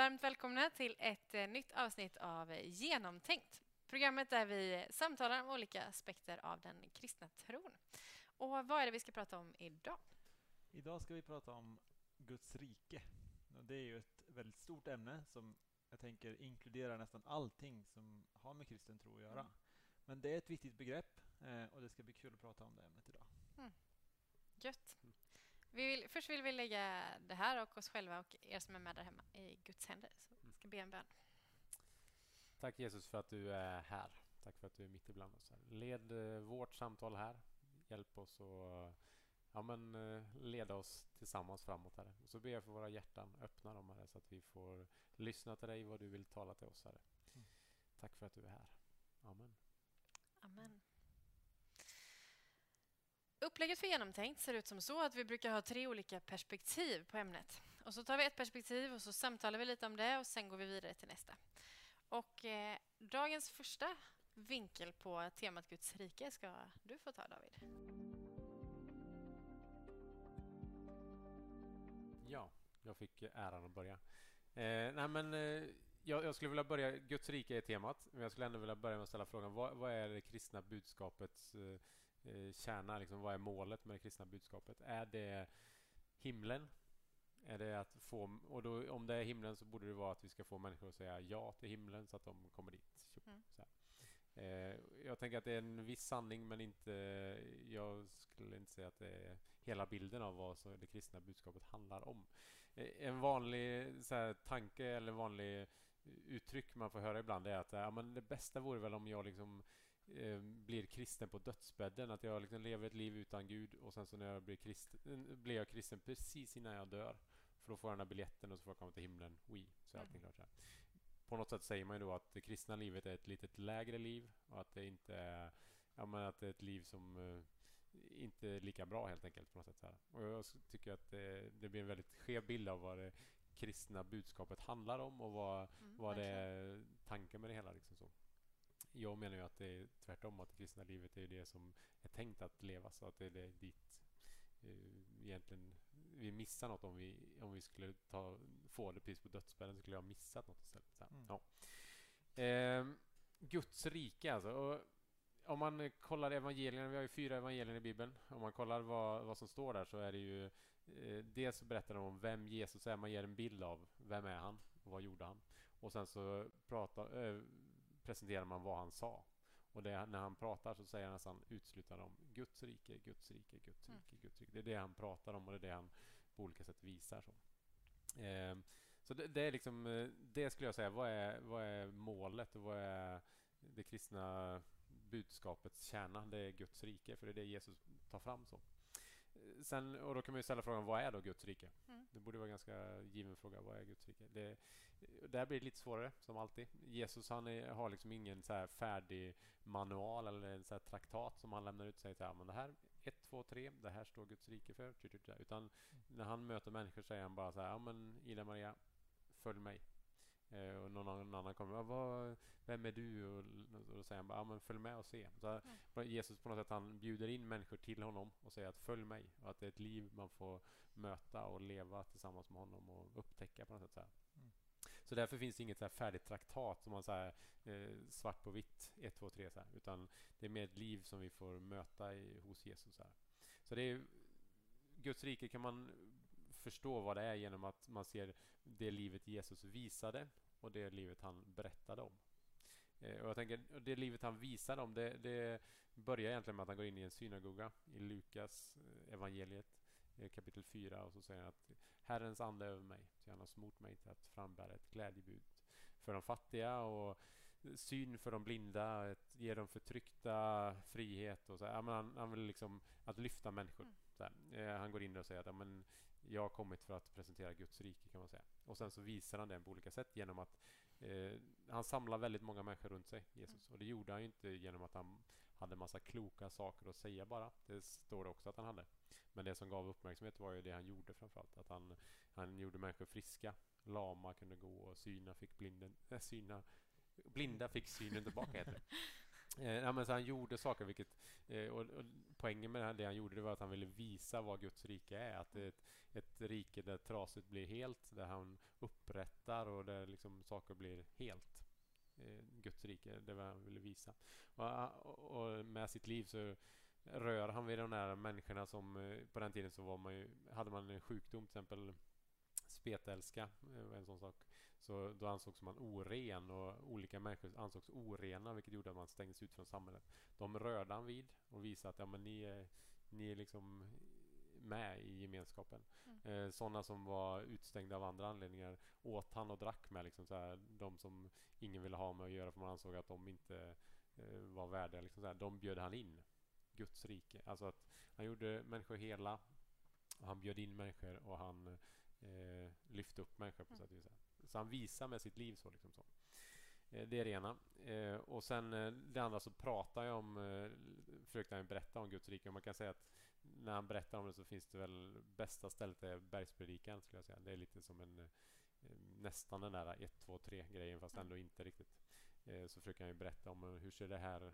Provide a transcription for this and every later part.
Varmt välkomna till ett eh, nytt avsnitt av Genomtänkt. Programmet där vi samtalar om olika aspekter av den kristna tron. Och vad är det vi ska prata om idag? Idag ska vi prata om Guds rike. Det är ju ett väldigt stort ämne som jag tänker inkluderar nästan allting som har med kristen tro att göra. Mm. Men det är ett viktigt begrepp eh, och det ska bli kul att prata om det ämnet idag. Mm. Gött. Vi vill, först vill vi lägga det här och oss själva och er som är med där hemma i Guds händer. Så vi ska be en bön. Tack Jesus för att du är här. Tack för att du är mitt ibland oss. Led eh, vårt samtal här. Hjälp oss att ja, men, eh, leda oss tillsammans framåt. Här. Och så ber jag för våra hjärtan. Öppna dem här så att vi får lyssna till dig vad du vill tala till oss. Här. Mm. Tack för att du är här. Amen. Amen. Upplägget för Genomtänkt ser ut som så att vi brukar ha tre olika perspektiv på ämnet. Och Så tar vi ett perspektiv och så samtalar vi lite om det och sen går vi vidare till nästa. Och eh, Dagens första vinkel på temat Guds rike ska du få ta, David. Ja, jag fick äran att börja. Eh, nej men, eh, jag, jag, skulle vilja börja... Guds rike är temat, men jag skulle ändå vilja börja med att ställa frågan vad, vad är det kristna budskapets eh, eh, kärna? Liksom, vad är målet med det kristna budskapet? Är det himlen? Är det att få, och då, om det är himlen så borde det vara att vi ska få människor att säga ja till himlen så att de kommer dit. Mm. Eh, jag tänker att det är en viss sanning men inte, jag skulle inte säga att det är hela bilden av vad det kristna budskapet handlar om. Eh, en vanlig här, tanke eller vanlig uttryck man får höra ibland är att ja, men det bästa vore väl om jag liksom Eh, blir kristen på dödsbädden. Att jag liksom lever ett liv utan Gud och sen så när jag blir kristen, blir jag kristen precis innan jag dör. För då får jag den här biljetten och så får jag komma till himlen. Oui, så är allting klart. Så. På något sätt säger man ju då att det kristna livet är ett lite lägre liv och att det inte är, ja, men att det är ett liv som uh, inte är lika bra helt enkelt. på något sätt så här. Och Jag tycker att det, det blir en väldigt skev bild av vad det kristna budskapet handlar om och vad, mm, vad det är tanken med det hela. Liksom så jag menar ju att det är tvärtom, att det kristna livet är det som är tänkt att leva. Så att det är dit uh, egentligen vi missar något om vi, om vi skulle ta, få det precis på dödsbädden så skulle jag ha missat något istället. Så, mm. ja. eh, Guds rike alltså. Och om man kollar evangelierna, vi har ju fyra evangelier i Bibeln. Om man kollar vad, vad som står där så är det ju eh, dels berättar de om vem Jesus är. Man ger en bild av vem är han och vad gjorde han. Och sen så pratar, eh, presenterar man vad han sa. Och det, när han pratar så säger han nästan utslutande om Guds rike, Guds rike, Guds mm. rike, mm. Guds rike. Det är det han pratar om och det är det han på olika sätt visar. Så, eh, så det, det, är liksom, eh, det skulle jag säga, vad är, vad är målet och vad är det kristna budskapets kärna? Det är Guds rike, för det är det Jesus tar fram. så. Sen, och då kan man ställa frågan, vad är då Guds rike? Mm. Det borde vara en ganska given fråga. Vad är Guds rike? Det, där blir det lite svårare, som alltid. Jesus han är, har liksom ingen så färdig manual eller en så traktat som han lämnar ut. Säger att det här, 1, 2, 3, det här står Guds rike för. Utan när han möter människor säger han bara så här, ja men Ida Maria, följ mig. Eh, och någon annan kommer vad, Vem är du? Och, och då säger han bara, men följ med och se. Så mm. Jesus på något sätt han bjuder in människor till honom och säger att följ mig. Och att det är ett liv man får möta och leva tillsammans med honom och upptäcka på något sätt. Så, mm. så därför finns det inget så färdigt traktat som man så här, eh, svart på vitt, 1, 2, 3. Så här, utan det är mer ett liv som vi får möta i, hos Jesus. Så, här. så det är Guds rike kan man förstå vad det är genom att man ser det livet Jesus visade och det livet han berättade om. Eh, och jag tänker, Det livet han visade om det, det börjar egentligen med att han går in i en synagoga i Lukas eh, evangeliet eh, kapitel 4 och så säger han att Herrens ande är över mig, så han har smort mig till att frambära ett glädjebud för de fattiga och eh, syn för de blinda, ge de förtryckta frihet och så. Ja, han, han vill liksom att lyfta människor. Mm. Här, han går in och säger att ja, men jag har kommit för att presentera Guds rike kan man säga. Och sen så visar han det på olika sätt genom att eh, han samlar väldigt många människor runt sig, Jesus. Mm. Och det gjorde han inte genom att han hade massa kloka saker att säga bara. Det står det också att han hade. Men det som gav uppmärksamhet var ju det han gjorde framförallt. Att han, han gjorde människor friska. Lama kunde gå och syna fick blinden, äh, syna, blinda fick synen tillbaka heter det. Eh, men så han gjorde saker, vilket, eh, och, och, poängen med det han gjorde det var att han ville visa vad Guds rike är. Att det är ett, ett rike där trasigt blir helt, där han upprättar och där liksom saker blir helt. Eh, Guds rike, det var han ville visa. Och, och, med sitt liv så rör han vid de där människorna som eh, på den tiden så var man ju, hade man en sjukdom till exempel spetälska eh, en sån sak. Så då ansågs man oren och olika människor ansågs orena vilket gjorde att man stängdes ut från samhället. De rörde han vid och visade att ja, men ni, är, ni är liksom med i gemenskapen. Mm. Eh, sådana som var utstängda av andra anledningar åt han och drack med. Liksom, så här, de som ingen ville ha med att göra för man ansåg att de inte eh, var värdiga. Liksom, så här, de bjöd han in. Guds rike. Alltså att han gjorde människor hela. Han bjöd in människor och han eh, lyfte upp människor på mm. sätt och vis. Så han visar med sitt liv så. Liksom så. Eh, det är det ena. Eh, och sen eh, det andra så pratar jag om, försökte han berätta om Guds rike. Och man kan säga att när han berättar om det så finns det väl bästa stället är bergspredikan skulle jag säga. Det är lite som en nästan den där 1, 2, 3 grejen fast ändå inte riktigt. Så försöker han berätta om hur ser det här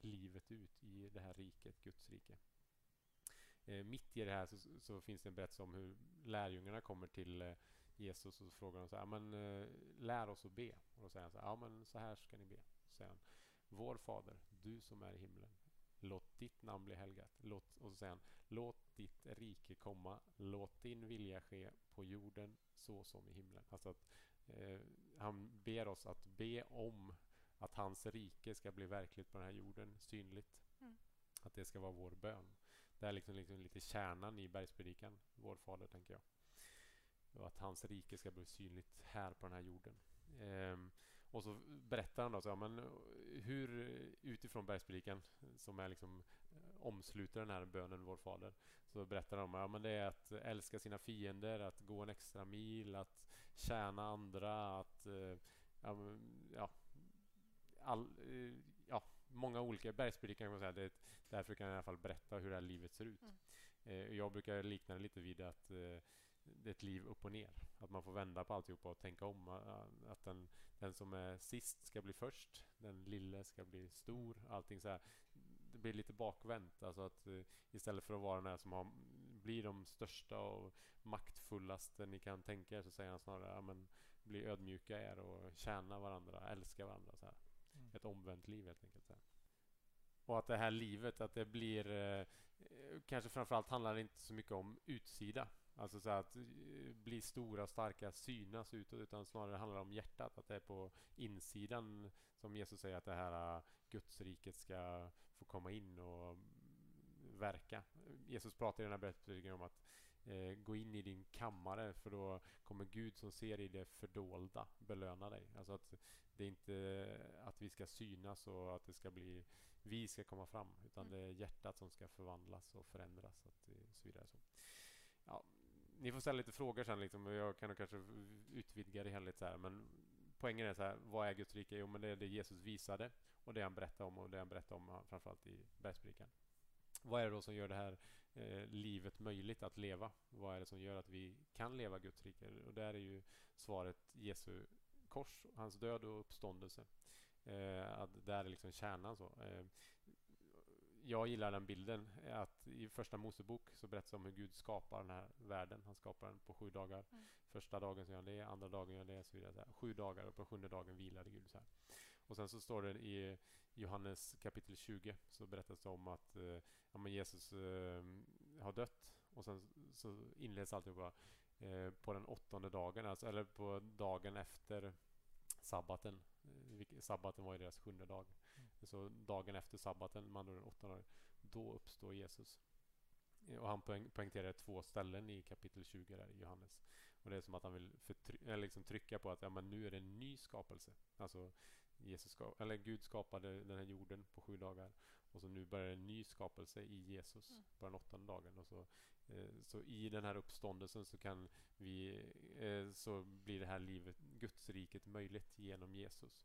livet ut i det här riket, Guds rike. Mitt i det här så, så finns det en berättelse om hur lärjungarna kommer till Jesus och så frågar de så här, men eh, lär oss att be. Och då säger han så här, ja men så här ska ni be. Så säger han, vår fader, du som är i himlen. Låt ditt namn bli helgat. Låt, och så säger han, låt ditt rike komma. Låt din vilja ske på jorden så som i himlen. Alltså att eh, han ber oss att be om att hans rike ska bli verkligt på den här jorden, synligt. Mm. Att det ska vara vår bön. Det är liksom, liksom lite kärnan i bergspredikan, vår fader, tänker jag och att hans rike ska bli synligt här på den här jorden. Ehm, och så berättar han då, så, ja, men hur utifrån bergspredikan som är liksom eh, omsluter den här bönen Vår Fader så berättar de ja, men det är att älska sina fiender, att gå en extra mil, att tjäna andra, att eh, ja, ja, all, eh, ja, många olika bergspredikan kan man säga. Det, därför kan jag i alla fall berätta hur det här livet ser ut. Mm. Jag brukar likna det lite vid att ett liv upp och ner. Att man får vända på alltihopa och tänka om. Att den, den som är sist ska bli först. Den lille ska bli stor. Allting så här. Det blir lite bakvänt. Alltså att uh, istället för att vara den här som har, blir de största och maktfullaste ni kan tänka er så säger han snarare ja, men, bli ödmjuka er och tjäna varandra, älska varandra. Så mm. Ett omvänt liv helt enkelt. Så här. Och att det här livet, att det blir... Eh, kanske framförallt handlar det inte så mycket om utsida Alltså så att eh, bli stora och starka synas utåt utan snarare handlar om hjärtat. Att det är på insidan som Jesus säger att det här eh, Gudsriket ska få komma in och verka. Jesus pratar i den här berättelsen om att eh, gå in i din kammare för då kommer Gud som ser i det fördolda belöna dig. Alltså att det är inte att vi ska synas och att det ska bli vi ska komma fram utan mm. det är hjärtat som ska förvandlas och förändras och så vidare. Så. Ja, ni får ställa lite frågor sen. Liksom, jag kan kanske utvidga det hela lite så här. Men poängen är så här, vad är Guds rike? Jo, men det är det Jesus visade och det han berättade om och det han berättade om framförallt i bergspredikan. Vad är det då som gör det här eh, livet möjligt att leva? Vad är det som gör att vi kan leva Guds rike? Och där är ju svaret Jesu kors, hans död och uppståndelse. Eh, att där är liksom kärnan. Så. Eh, jag gillar den bilden. Att I första Mosebok så berättas om hur Gud skapar den här världen. Han skapar den på sju dagar. Mm. Första dagen så gör han det, andra dagen gör han det. Så vidare. Sju dagar och på sjunde dagen vilade Gud. Så här. Och sen så står det i Johannes kapitel 20 så berättas det om att eh, ja, Jesus eh, har dött. Och sen så inleds alltihopa eh, på den åttonde dagen, alltså, eller på dagen efter sabbaten. Eh, sabbaten var ju deras sjunde dag. Så dagen efter sabbaten, man den åttonde då uppstår Jesus. Och han poäng, poängterar två ställen i kapitel 20 där i Johannes. Och det är som att han vill eller liksom trycka på att ja, men nu är det en ny skapelse. Alltså Jesus ska, eller Gud skapade den här jorden på sju dagar. Och så nu börjar en ny skapelse i Jesus mm. på den åttonde dagen. Och så, eh, så i den här uppståndelsen så kan vi eh, så blir det här livet, Guds riket möjligt genom Jesus.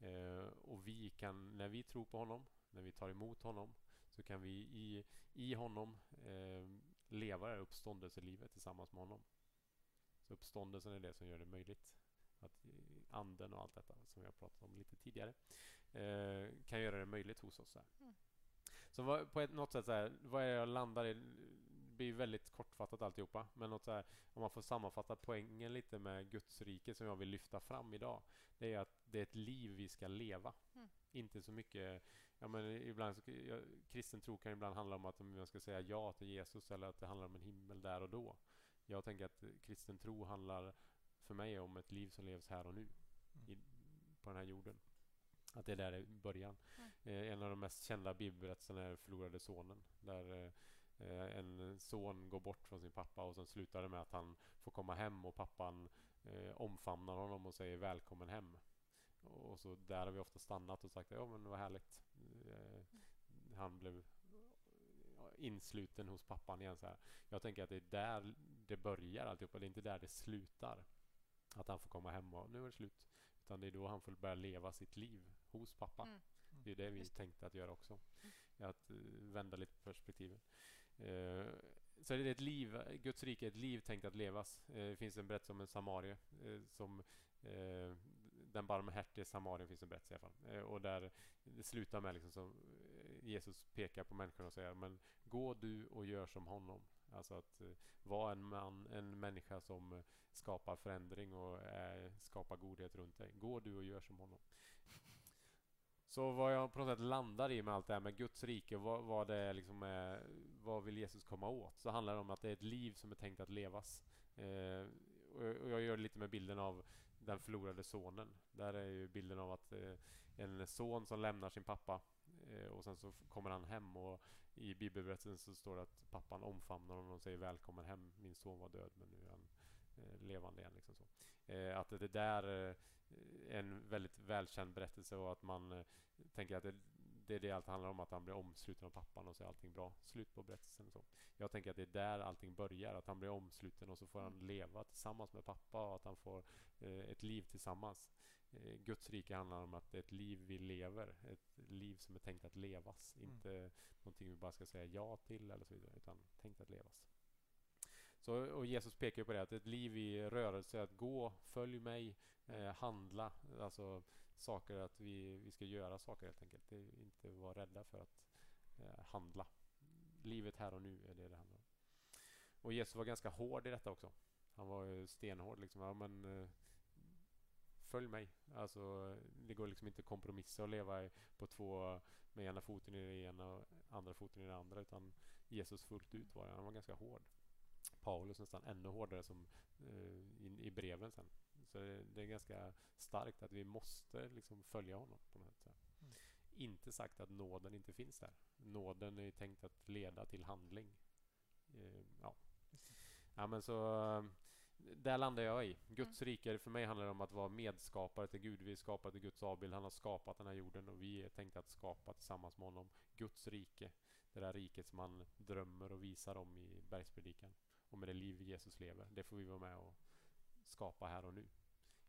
Eh, och vi kan, när vi tror på honom, när vi tar emot honom, så kan vi i, i honom eh, leva det här uppståndelselivet tillsammans med honom. Så uppståndelsen är det som gör det möjligt. Att anden och allt detta som vi har pratat om lite tidigare eh, kan göra det möjligt hos oss. Mm. Så vad, på ett, något sätt, så här, vad är jag landar i? Det blir väldigt kortfattat alltihopa. Men något så här, om man får sammanfatta poängen lite med Guds rike som jag vill lyfta fram idag. Det är att det är ett liv vi ska leva. Mm. Inte så mycket... Ja, men ibland så, ja, kristen tro kan ibland handla om att man ska säga ja till Jesus eller att det handlar om en himmel där och då. Jag tänker att kristen tro handlar för mig om ett liv som levs här och nu mm. i, på den här jorden. Att det är där det börjar. Mm. Eh, en av de mest kända bibelberättelserna är Förlorade sonen. Där eh, en son går bort från sin pappa och sen slutar det med att han får komma hem och pappan eh, omfamnar honom och säger välkommen hem. Och så där har vi ofta stannat och sagt ja men vad härligt. Eh, han blev insluten hos pappan igen. Så här. Jag tänker att det är där det börjar alltihopa. Det är inte där det slutar. Att han får komma hem och nu är det slut. Utan det är då han får börja leva sitt liv hos pappa. Mm. Det är det vi tänkte att göra också. Mm. Att vända lite. Uh, Eh, så det är ett liv, Guds rike är ett liv tänkt att levas. Eh, det finns en berättelse om en samarie eh, som den barmhärtige samarien finns en berättelse i alla fall. och där det slutar med liksom som Jesus pekar på människorna och säger men gå du och gör som honom. Alltså att vara en man, en människa som skapar förändring och skapar godhet runt dig. Gå du och gör som honom. Så vad jag på något sätt landar i med allt det här med Guds rike, vad, vad det är liksom är, vad vill Jesus komma åt? Så handlar det om att det är ett liv som är tänkt att levas. Eh, och jag gör det lite med bilden av den förlorade sonen. Där är ju bilden av att eh, en son som lämnar sin pappa eh, och sen så kommer han hem och i bibelberättelsen så står det att pappan omfamnar honom och säger välkommen hem. Min son var död men nu är han eh, levande igen. Liksom så. Eh, att det där är en väldigt välkänd berättelse och att man tänker att det, det är det allt handlar om, att han blir omsluten av pappan och så är allting bra. Slut på berättelsen. Och så. Jag tänker att det är där allting börjar, att han blir omsluten och så får han mm. leva tillsammans med pappa och att han får eh, ett liv tillsammans. Eh, Guds rike handlar om att det är ett liv vi lever, ett liv som är tänkt att levas. Mm. Inte någonting vi bara ska säga ja till eller så vidare, utan tänkt att levas. Så, och Jesus pekar på det, att ett liv i rörelse, att gå, följ mig, eh, handla, alltså saker att vi, vi ska göra saker helt enkelt. Det inte vara rädda för att eh, handla. Livet här och nu är det det handlar om. Och Jesus var ganska hård i detta också. Han var stenhård liksom. Ja, men, eh, följ mig. Alltså, det går liksom inte att kompromissa och leva på två med ena foten i det ena och andra foten i det andra. Utan Jesus fullt ut var han var ganska hård. Paulus nästan ännu hårdare som eh, i, i breven sen. Så det, det, är ganska starkt att vi måste liksom följa honom på något sätt. Mm. Inte sagt att nåden inte finns där. Nåden är tänkt att leda till handling. Eh, ja. ja, men så där landar jag i. Guds mm. rike för mig handlar om att vara medskapare till Gud. Vi är skapade till Guds avbild. Han har skapat den här jorden och vi är tänkta att skapa tillsammans med honom Guds rike. Det där riket som han drömmer och visar om i bergspredikan. Och med det liv Jesus lever. Det får vi vara med och skapa här och nu.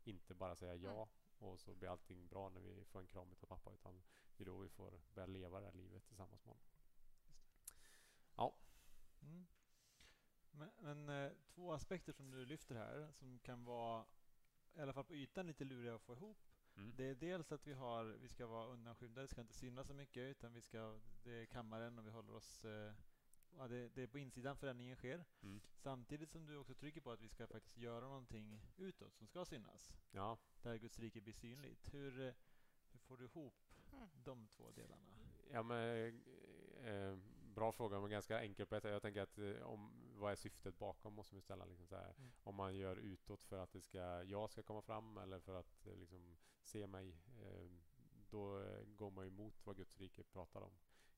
Inte bara säga ja mm. och så blir allting bra när vi får en kram av pappa. Utan det är då vi får börja leva det här livet tillsammans med honom. Ja. Mm. Men, men eh, två aspekter som du lyfter här som kan vara, i alla fall på ytan, lite luriga att få ihop. Mm. Det är dels att vi, har, vi ska vara undanskymda, det ska inte synas så mycket utan vi ska, det är kammaren och vi håller oss eh, ja, det, det, är på insidan förändringen sker. Mm. Samtidigt som du också trycker på att vi ska faktiskt göra någonting utåt som ska synas. Ja. Där Guds rike blir synligt. Hur, eh, hur får du ihop mm. de två delarna? Ja, men, eh, bra fråga, men ganska enkel på ett. Jag tänker att eh, om, vad är syftet bakom måste vi ställa. Liksom så mm. Om man gör utåt för att det ska, jag ska komma fram eller för att eh, liksom, se mig. Eh, då går man emot vad Guds rike pratar om.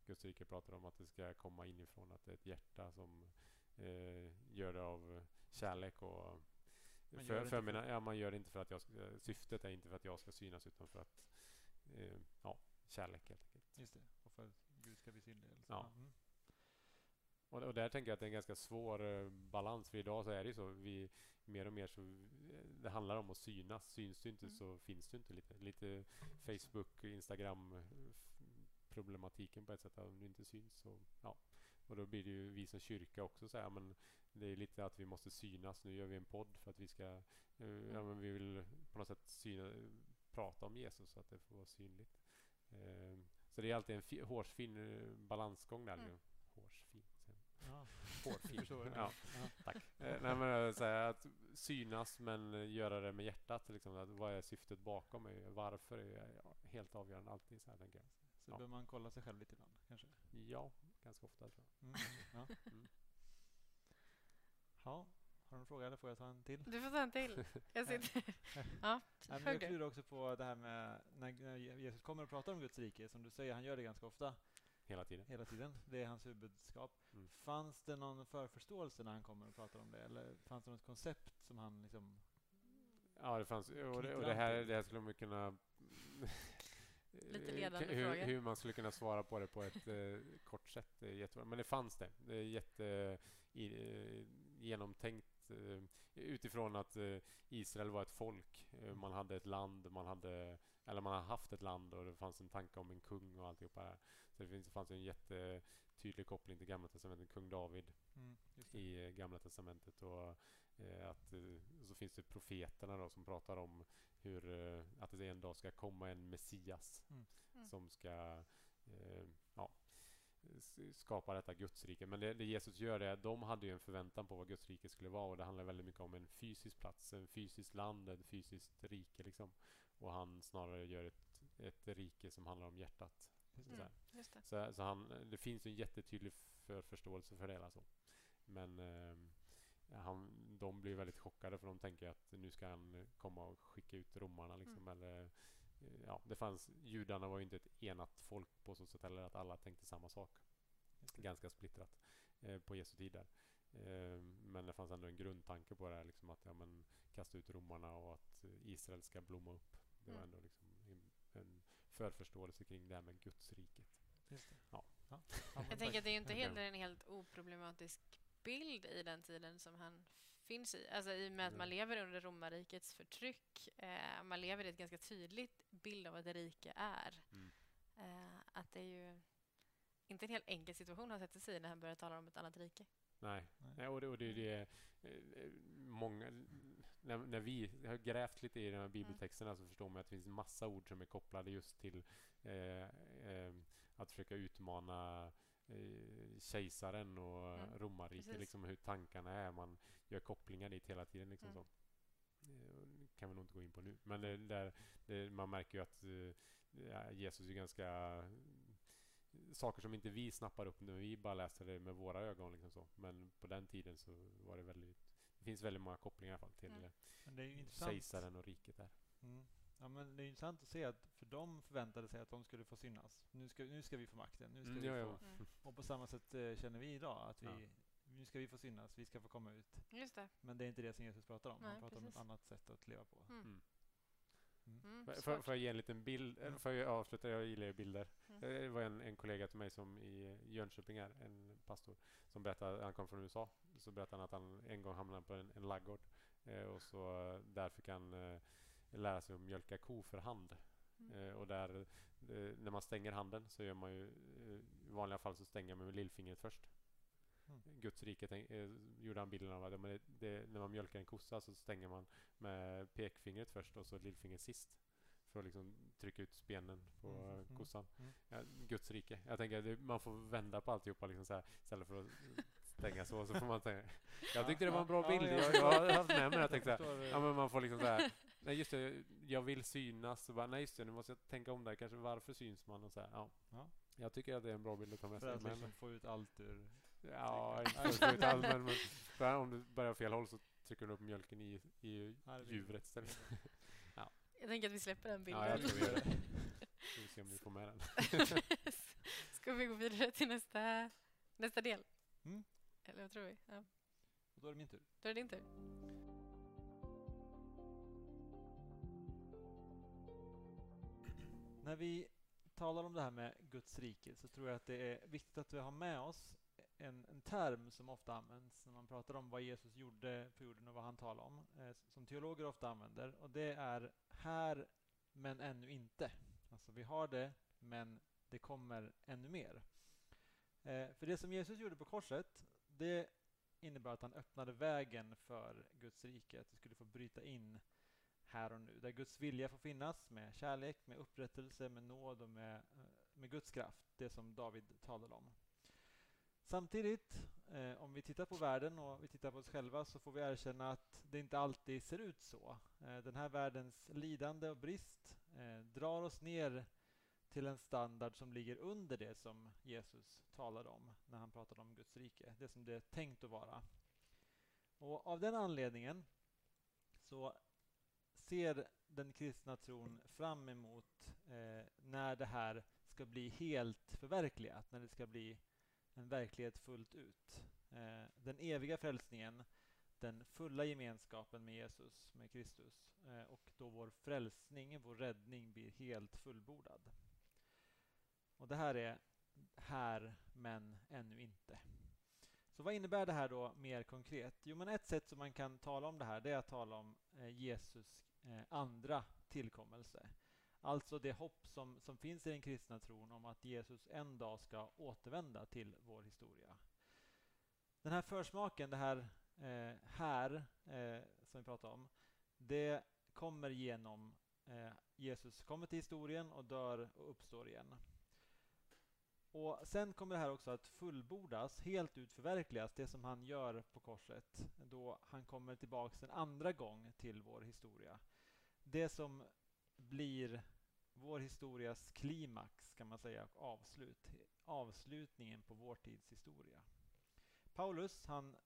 Guds rike pratar om att det ska komma inifrån, att det är ett hjärta som eh, gör det av kärlek och man för, för mina, ja, man gör det inte för att jag ska, syftet är inte för att jag ska synas utan för att eh, ja, kärlek helt enkelt. Just det, och för att Gud ska bli synlig. Ja. Mm. Och, och där tänker jag att det är en ganska svår eh, balans. För idag så är det ju så. Vi, mer och mer så eh, det handlar om att synas. Syns du inte mm. så finns du inte. Lite, lite Facebook, Instagram problematiken på ett sätt. Om du inte syns så ja, Och då blir det ju vi som kyrka också så här, men det är lite att vi måste synas. Nu gör vi en podd för att vi ska, eh, ja men vi vill på något sätt syna, prata om Jesus så att det får vara synligt. Eh, så det är alltid en fi, hårsfin eh, balansgång där. Mm. nu. Hårsfin. Ja. Hårfin. Jag. ja, tack. Eh, nej, men så här, att synas men göra det med hjärtat. Liksom, att vad är syftet bakom? Varför är ja, helt avgörande alltid så här tänker jag. Så Ja. bör man kolla sig själv lite ibland, kanske? Ja, ganska ofta tror jag. Mm. Ja. Mm. ja. Har du en fråga eller får jag ta en till? Du får ta en till. Jag sitter... ja, Nej, men jag klurar också på det här med när, när Jesus kommer och pratar om Guds rike. Som du säger, han gör det ganska ofta, Hela tiden. hela tiden. Det är hans huvudbudskap. Mm. Fanns det någon förförståelse när han kommer och pratar om det? Eller fanns det något koncept som han liksom... Ja, det fanns. Och det, och det, här, det här skulle man kunna... Lite ledande hur, fråga. hur man skulle kunna svara på det på ett eh, kort sätt. Jättebra. Men det fanns det. Det är jätte i, eh, genomtänkt eh, utifrån att eh, Israel var ett folk. Eh, man hade ett land, man hade eller man har haft ett land och det fanns en tanke om en kung och alltihopa det här. Så det finns, fanns en jättetydlig koppling till Gamla Testamentet, kung David Mm, i eh, Gamla Testamentet och eh, att eh, och så finns det profeterna då som pratar om hur eh, att det en dag ska komma en Messias Mm. Mm. som ska eh, ja, skapa detta Gudsrike. Men det, det Jesus gör det, de hade ju en förväntan på vad Gudsrike skulle vara och det handlar väldigt mycket om en fysisk plats, en fysisk land, ett fysiskt rike liksom. Och han snarare gör ett, ett rike som handlar om hjärtat. Mm, just det. Så, så han, det finns ju en jättetydlig för förståelse för det. Alltså. Men eh, han, de blir väldigt chockade för de tänker att nu ska han komma och skicka ut romarna. Liksom, Mm. eller, eh, ja, det fanns, judarna var ju inte ett enat folk på så sätt heller att alla tänkte samma sak. Ganska splittrat eh, på Jesu tid där. Eh, men det fanns ändå en grundtanke på det här, liksom att ja, men, kasta ut romarna och att Israel ska blomma upp. Det var Mm. ändå liksom en, en förförståelse kring det här med Gudsriket. Ja. Ja. Jag tänker att det är inte helt, en helt oproblematisk bild i den tiden som han finns i. Alltså i och med att man Nej. lever under romarrikets förtryck. Eh, man lever i ett ganska tydligt bild av vad ett rike är. Mm. Eh, att det är ju inte en helt enkel situation han sätter sig i när han börjar tala om ett annat rike. Nej, Nej. Och, det, och det är det eh, många... När, när vi har grävt lite i de här bibeltexterna så förstår man att det finns massa ord som är kopplade just till eh, eh, att försöka utmana eh, kejsaren och Mm, romarriket, liksom hur tankarna är. Man gör kopplingar dit hela tiden. Liksom Mm. så. Eh, det kan vi nog inte gå in på nu. Men det, där, det, man märker ju att eh, ja, Jesus är ganska saker som inte vi snappar upp när vi bara läser det med våra ögon. Liksom så. Men på den tiden så var det väldigt... Det finns väldigt många kopplingar i alla fall till Mm. eh, Men det är ju intressant. kejsaren och riket där. Mm. Ja, men det är intressant att se att för de förväntade sig att de skulle få synas. Nu ska, nu ska vi få makten. Nu ska Mm, vi ja, få. ja. Mm. Och på samma sätt eh, känner vi idag att vi, Ja. nu ska vi få synas, vi ska få komma ut. Just det. Men det är inte det som Jesus pratar om. Nej, Han pratar om ett precis. annat sätt att leva på. Mm. Mm. Mm, Får- Får svårt. får jag ge en liten bild? Mm. Mm. Får jag avsluta? Jag gillar ju bilder. Mm. Det var en, en kollega till mig som i Jönköping är, en pastor, som berättade, han kom från USA, så berättade han att han en gång hamnade på en, en laggård eh, och så eh, där fick han eh, lära sig att mjölka ko för hand. Mm. Eh, och där, eh, när man stänger handen så gör man ju, eh, i vanliga fall så stänger man med lillfingret först. Mm. Guds rike tänk, eh, gjorde han bilden av att det, det, när man mjölkar en kossa så stänger man med pekfingret först och så lillfingret sist. För att liksom trycka ut spenen på Mm, mm, kossan. mm. Ja, Guds rike. Jag tänker att det, man får vända på alltihopa liksom så här, istället för att stänga så. Så får man tänka. Jag tyckte det var en bra Ja, bild. ja, Jag, ja. jag har haft med mig det. Jag tänkte så här, förstår, Ja, men man får liksom så här, nej just det, jag vill synas. Och bara, nej just det, nu måste jag tänka om där. Kanske varför syns man? Och så här, ja. Ja. Jag tycker att det är en bra bild att ta med För sig. att Men, liksom få ut allt ur... ja, inte för att få ut allt, men, men för om du börjar fel håll så trycker du upp mjölken i, i Ja, djuret istället. Jag tänker att vi släpper den bilden. Ja, jag tror vi gör det. Ska vi se om vi får med den. Ska vi gå vidare till nästa, nästa del? Mm. Eller vad tror vi? Ja. Och då är det min tur. Då är det din tur. När vi talar om det här med Guds rike så tror jag att det är viktigt att vi har med oss en, en term som ofta används när man pratar om vad Jesus gjorde på jorden och vad han talade om, eh, som teologer ofta använder. Och det är här, men ännu inte. Alltså vi har det, men det kommer ännu mer. Eh, för det som Jesus gjorde på korset, det innebar att han öppnade vägen för Guds rike, att det skulle få bryta in här och nu, där Guds vilja får finnas med kärlek, med upprättelse, med nåd och med, eh, med Guds kraft, det som David talade om. Samtidigt, eh, om vi tittar på världen och vi tittar på oss själva så får vi erkänna att det inte alltid ser ut så. Eh, den här världens lidande och brist eh, drar oss ner till en standard som ligger under det som Jesus talade om när han pratade om Guds rike, det som det är tänkt att vara. Och av den anledningen så ser den kristna tron fram emot eh, när det här ska bli helt förverkligat, när det ska bli en verklighet fullt ut. Eh, den eviga frälsningen, den fulla gemenskapen med Jesus, med Kristus eh, och då vår frälsning, vår räddning blir helt fullbordad. Och det här är här, men ännu inte. Så vad innebär det här då mer konkret? Jo, men ett sätt som man kan tala om det här, det är att tala om eh, Jesus eh, andra tillkommelse. Alltså det hopp som, som finns i den kristna tron om att Jesus en dag ska återvända till vår historia. Den här försmaken, det här eh, här eh, som vi pratar om, det kommer genom eh, Jesus kommer till historien och dör och uppstår igen. Och Sen kommer det här också att fullbordas, helt ut förverkligas, det som han gör på korset då han kommer tillbaks en andra gång till vår historia. Det som blir vår historias klimax kan man säga och avslut, avslutningen på vår tids historia. Paulus han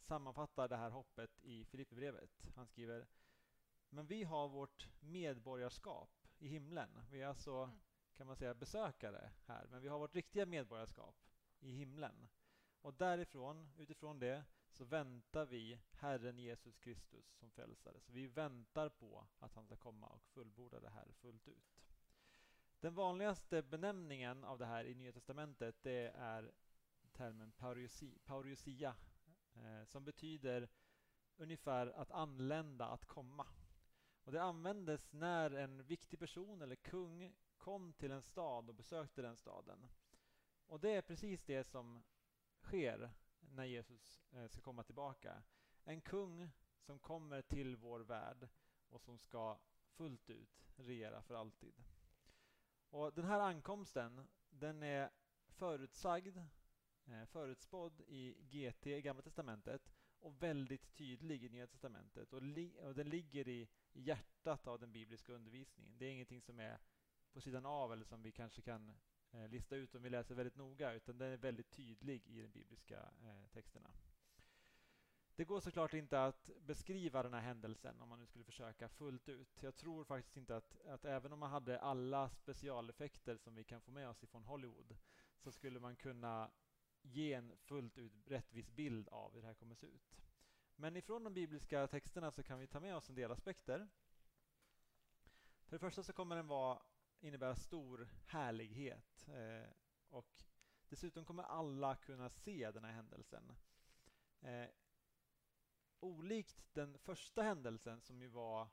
sammanfattar det här hoppet i Filipperbrevet. Han skriver Men vi har vårt medborgarskap i himlen. Vi är alltså mm kan man säga besökare här, men vi har vårt riktiga medborgarskap i himlen. Och därifrån, utifrån det, så väntar vi Herren Jesus Kristus som frälsare. Så vi väntar på att han ska komma och fullborda det här fullt ut. Den vanligaste benämningen av det här i Nya Testamentet det är termen parousia, parousia eh, som betyder ungefär att anlända, att komma. Och Det användes när en viktig person eller kung kom till en stad och besökte den staden. Och det är precis det som sker när Jesus eh, ska komma tillbaka. En kung som kommer till vår värld och som ska fullt ut regera för alltid. Och Den här ankomsten den är förutsagd, eh, förutspådd i GT, i Gamla Testamentet och väldigt tydlig i Nya Testamentet. Och, li och Den ligger i hjärtat av den bibliska undervisningen. Det är ingenting som är på sidan av eller som vi kanske kan Eh, lista ut om vi läser väldigt noga, utan den är väldigt tydlig i de bibliska eh, texterna. Det går såklart inte att beskriva den här händelsen om man nu skulle försöka fullt ut. Jag tror faktiskt inte att, att även om man hade alla specialeffekter som vi kan få med oss ifrån Hollywood så skulle man kunna ge en fullt ut rättvis bild av hur det här kommer att se ut. Men ifrån de bibliska texterna så kan vi ta med oss en del aspekter. För det första så kommer den vara innebära stor härlighet. Eh, och dessutom kommer alla kunna se den här händelsen. Eh, olikt den första händelsen som ju var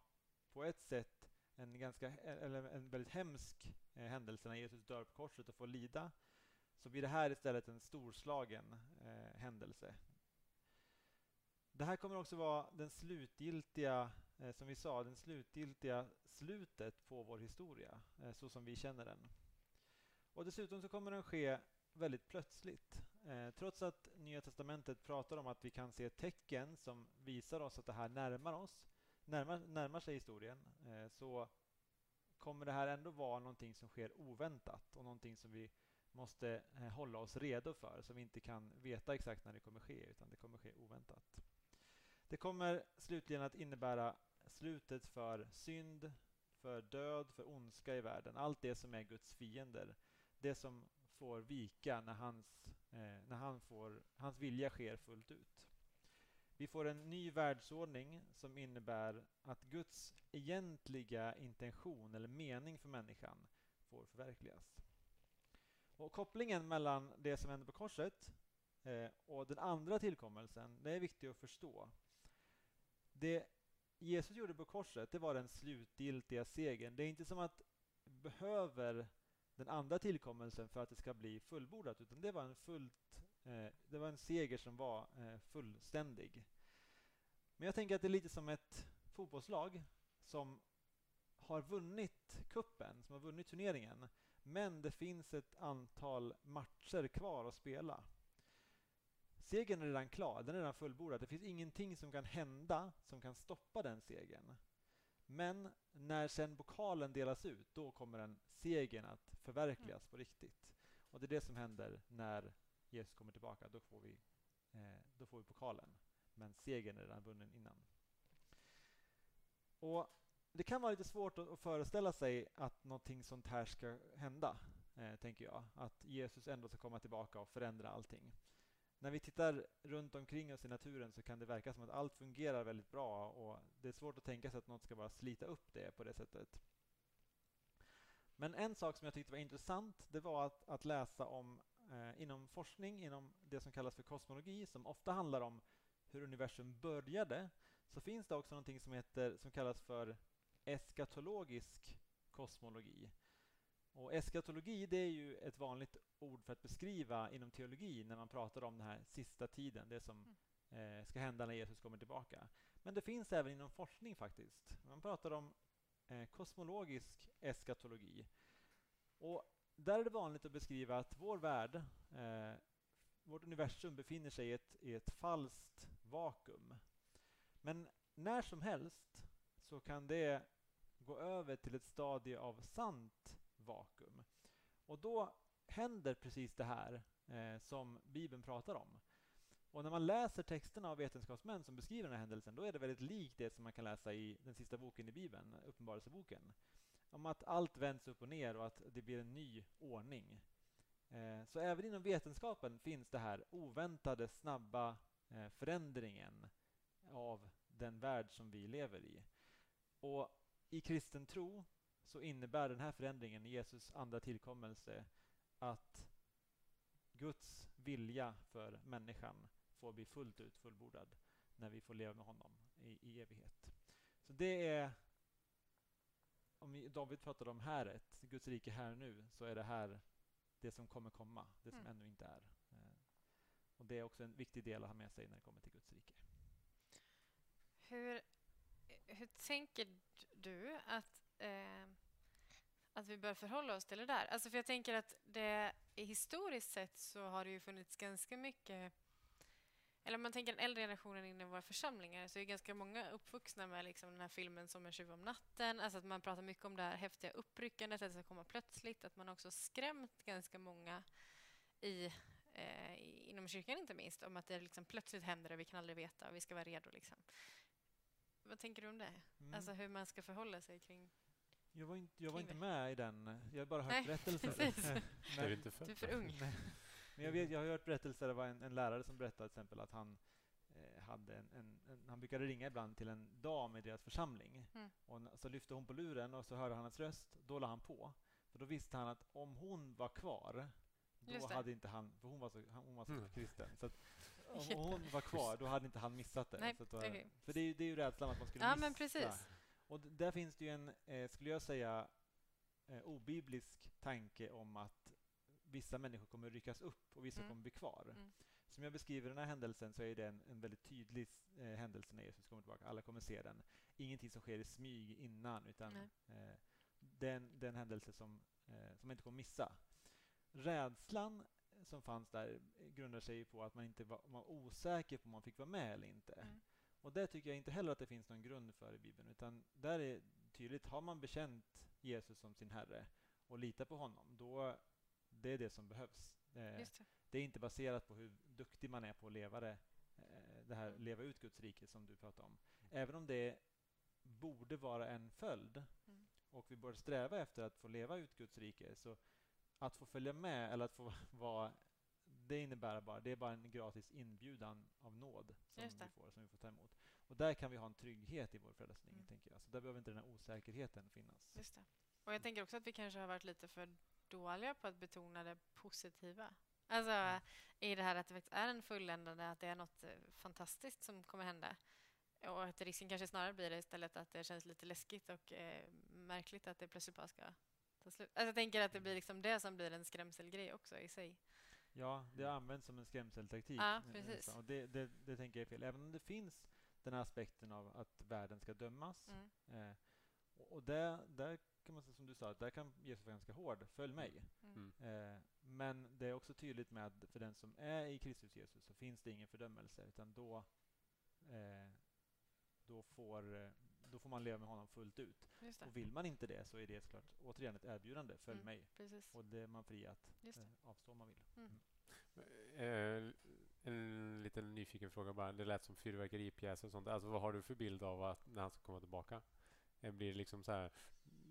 på ett sätt en, ganska, eller en väldigt hemsk eh, händelse när Jesus dör på korset och får lida så blir det här istället en storslagen eh, händelse. Det här kommer också vara den slutgiltiga eh, som vi sa, den slutgiltiga slutet på vår historia, eh, så som vi känner den. Och dessutom så kommer den ske väldigt plötsligt. Eh, trots att Nya Testamentet pratar om att vi kan se tecken som visar oss att det här närmar oss, närmar, närmar sig historien, eh, så kommer det här ändå vara någonting som sker oväntat och någonting som vi måste eh, hålla oss redo för, som vi inte kan veta exakt när det kommer ske, utan det kommer ske oväntat. Det kommer slutligen att innebära slutet för synd, för död, för ondska i världen. Allt det som är Guds fiender. Det som får vika när, hans, eh, när han får, hans vilja sker fullt ut. Vi får en ny världsordning som innebär att Guds egentliga intention eller mening för människan får förverkligas. Och kopplingen mellan det som händer på korset eh, och den andra tillkommelsen, det är viktigt att förstå. Det Jesus gjorde på korset, det var den slutgiltiga segern. Det är inte som att behöver den andra tillkommelsen för att det ska bli fullbordat, utan det var en, fullt, eh, det var en seger som var eh, fullständig. Men jag tänker att det är lite som ett fotbollslag som har vunnit kuppen, som har vunnit turneringen, men det finns ett antal matcher kvar att spela. Segern är redan klar, den är redan fullbordad. Det finns ingenting som kan hända som kan stoppa den segern. Men när sen pokalen delas ut, då kommer den segern att förverkligas på riktigt. Och det är det som händer när Jesus kommer tillbaka. Då får vi, eh, då får vi pokalen. Men segern är redan vunnen innan. Och Det kan vara lite svårt att föreställa sig att någonting sånt här ska hända, eh, tänker jag. Att Jesus ändå ska komma tillbaka och förändra allting när vi tittar runt omkring oss i naturen så kan det verka som att allt fungerar väldigt bra och det är svårt att tänka sig att något ska bara slita upp det på det sättet. Men en sak som jag tyckte var intressant det var att, att läsa om eh, inom forskning, inom det som kallas för kosmologi som ofta handlar om hur universum började så finns det också någonting som, heter, som kallas för eskatologisk kosmologi. Och eskatologi det är ju ett vanligt ord för att beskriva inom teologi när man pratar om den här sista tiden, det som mm. eh, ska hända när Jesus kommer tillbaka. Men det finns även inom forskning faktiskt. Man pratar om eh, kosmologisk eskatologi. Och där är det vanligt att beskriva att vår värld, eh, vårt universum befinner sig i ett, i ett falskt vakuum. Men när som helst så kan det gå över till ett stadie av sant vakuum. Och då händer precis det här eh, som Bibeln pratar om. Och när man läser texterna av vetenskapsmän som beskriver den här händelsen, då är det väldigt likt det som man kan läsa i den sista boken i Bibeln, Uppenbarelseboken. Om att allt vänds upp och ner och att det blir en ny ordning. Eh, så även inom vetenskapen finns det här oväntade, snabba eh, förändringen av den värld som vi lever i. Och i kristen tro så innebär den här förändringen, Jesus andra tillkommelse, att Guds vilja för människan får bli fullt ut fullbordad när vi får leva med honom i, i evighet. Så det är, om David pratade om häret, Guds rike här nu, så är det här det som kommer komma, det som mm. ännu inte är. Eh, och Det är också en viktig del att ha med sig när det kommer till Guds rike. Hur, hur tänker du att eh, att vi bör förhålla oss till det där. Alltså för jag tänker att det historiskt sett så har det ju funnits ganska mycket eller om man tänker den äldre generationen inne i våra församlingar så är ganska många uppvuxna med liksom den här filmen Som en tjuv om natten. Alltså att man pratar mycket om det här häftiga uppryckandet, att det ska komma plötsligt. Att man också skrämt ganska många i, eh, inom kyrkan inte minst om att det liksom plötsligt händer och vi kan aldrig veta och vi ska vara redo. Liksom. Vad tänker du om det? Mm. Alltså hur man ska förhålla sig kring jag var, inte, jag var inte med i den. Jag har bara hört Nej, berättelser. Men, är inte du är för ung. Men jag, vet, jag har hört berättelser. Det var en, en lärare som berättade till exempel att han eh, hade en, en, en, han brukade ringa ibland till en dam i deras församling. Mm. Och så lyfte hon på luren och så hörde han hans röst. Då la han på. För då visste han att om hon var kvar, då hade inte han... För hon var så, hon var så mm. kristen. Så om hon var kvar, då hade inte han missat det. Nej, så var, okay. För det är, det är ju rädslan att man skulle ja, missa. Men precis. Och där finns det ju en, eh, skulle jag säga, eh, obiblisk tanke om att vissa människor kommer ryckas upp och vissa mm. kommer bli kvar. Mm. Som jag beskriver den här händelsen så är det en, en väldigt tydlig eh, händelse när Jesus kommer tillbaka. Alla kommer se den. Ingenting som sker i smyg innan utan eh, den, den händelse som, eh, som man inte kommer missa. Rädslan som fanns där grundar sig på att man inte var, var osäker på om man fick vara med eller inte. Mm. Och det tycker jag inte heller att det finns någon grund för i Bibeln. Utan där är tydligt, har man bekänt Jesus som sin Herre och litar på honom, då det är det som behövs. Eh, det. det. är inte baserat på hur duktig man är på att leva det, eh, det här leva ut Guds rike som du pratar om. Även om det borde vara en följd mm. och vi bör sträva efter att få leva ut Guds rike, så att få följa med eller att få vara det innebär bara, det är bara en gratis inbjudan av nåd som vi får, som vi får ta emot. Och där kan vi ha en trygghet i vår frälsning, mm. tänker jag. Så där behöver inte den här osäkerheten finnas. Just det. Och jag tänker också att vi kanske har varit lite för dåliga på att betona det positiva. Alltså mm. i det här att det faktiskt är en fulländande, att det är något eh, fantastiskt som kommer hända. Och att risken kanske snarare blir det istället att det känns lite läskigt och eh, märkligt att det plötsligt bara ska ta slut. Alltså jag tänker att det blir liksom det som blir en skrämselgrej också i sig. Ja, det används som en skrämseltaktik. Ja, Eh, precis. Och det, det, det tänker jag är fel. Även om det finns den här aspekten av att världen ska dömas. Mm. Eh, och och där, där kan man säga som du sa, att där kan Jesus vara ganska hård. Följ mig. Mm. Mm. Eh, men det är också tydligt med att för den som är i Kristus Jesus så finns det ingen fördömelse utan då, eh, då, får, eh, då får man leva med honom fullt ut. Just det. Och vill man inte det så är det såklart återigen ett erbjudande. Följ Mm. mig. Precis. Och det är man fri att eh, avstå om man vill. Mm. Eh, en liten nyfiken fråga bara. Det lät som fyrverkeripjäser och sånt. Alltså vad har du för bild av att när han ska komma tillbaka? Eh, Blir det liksom så här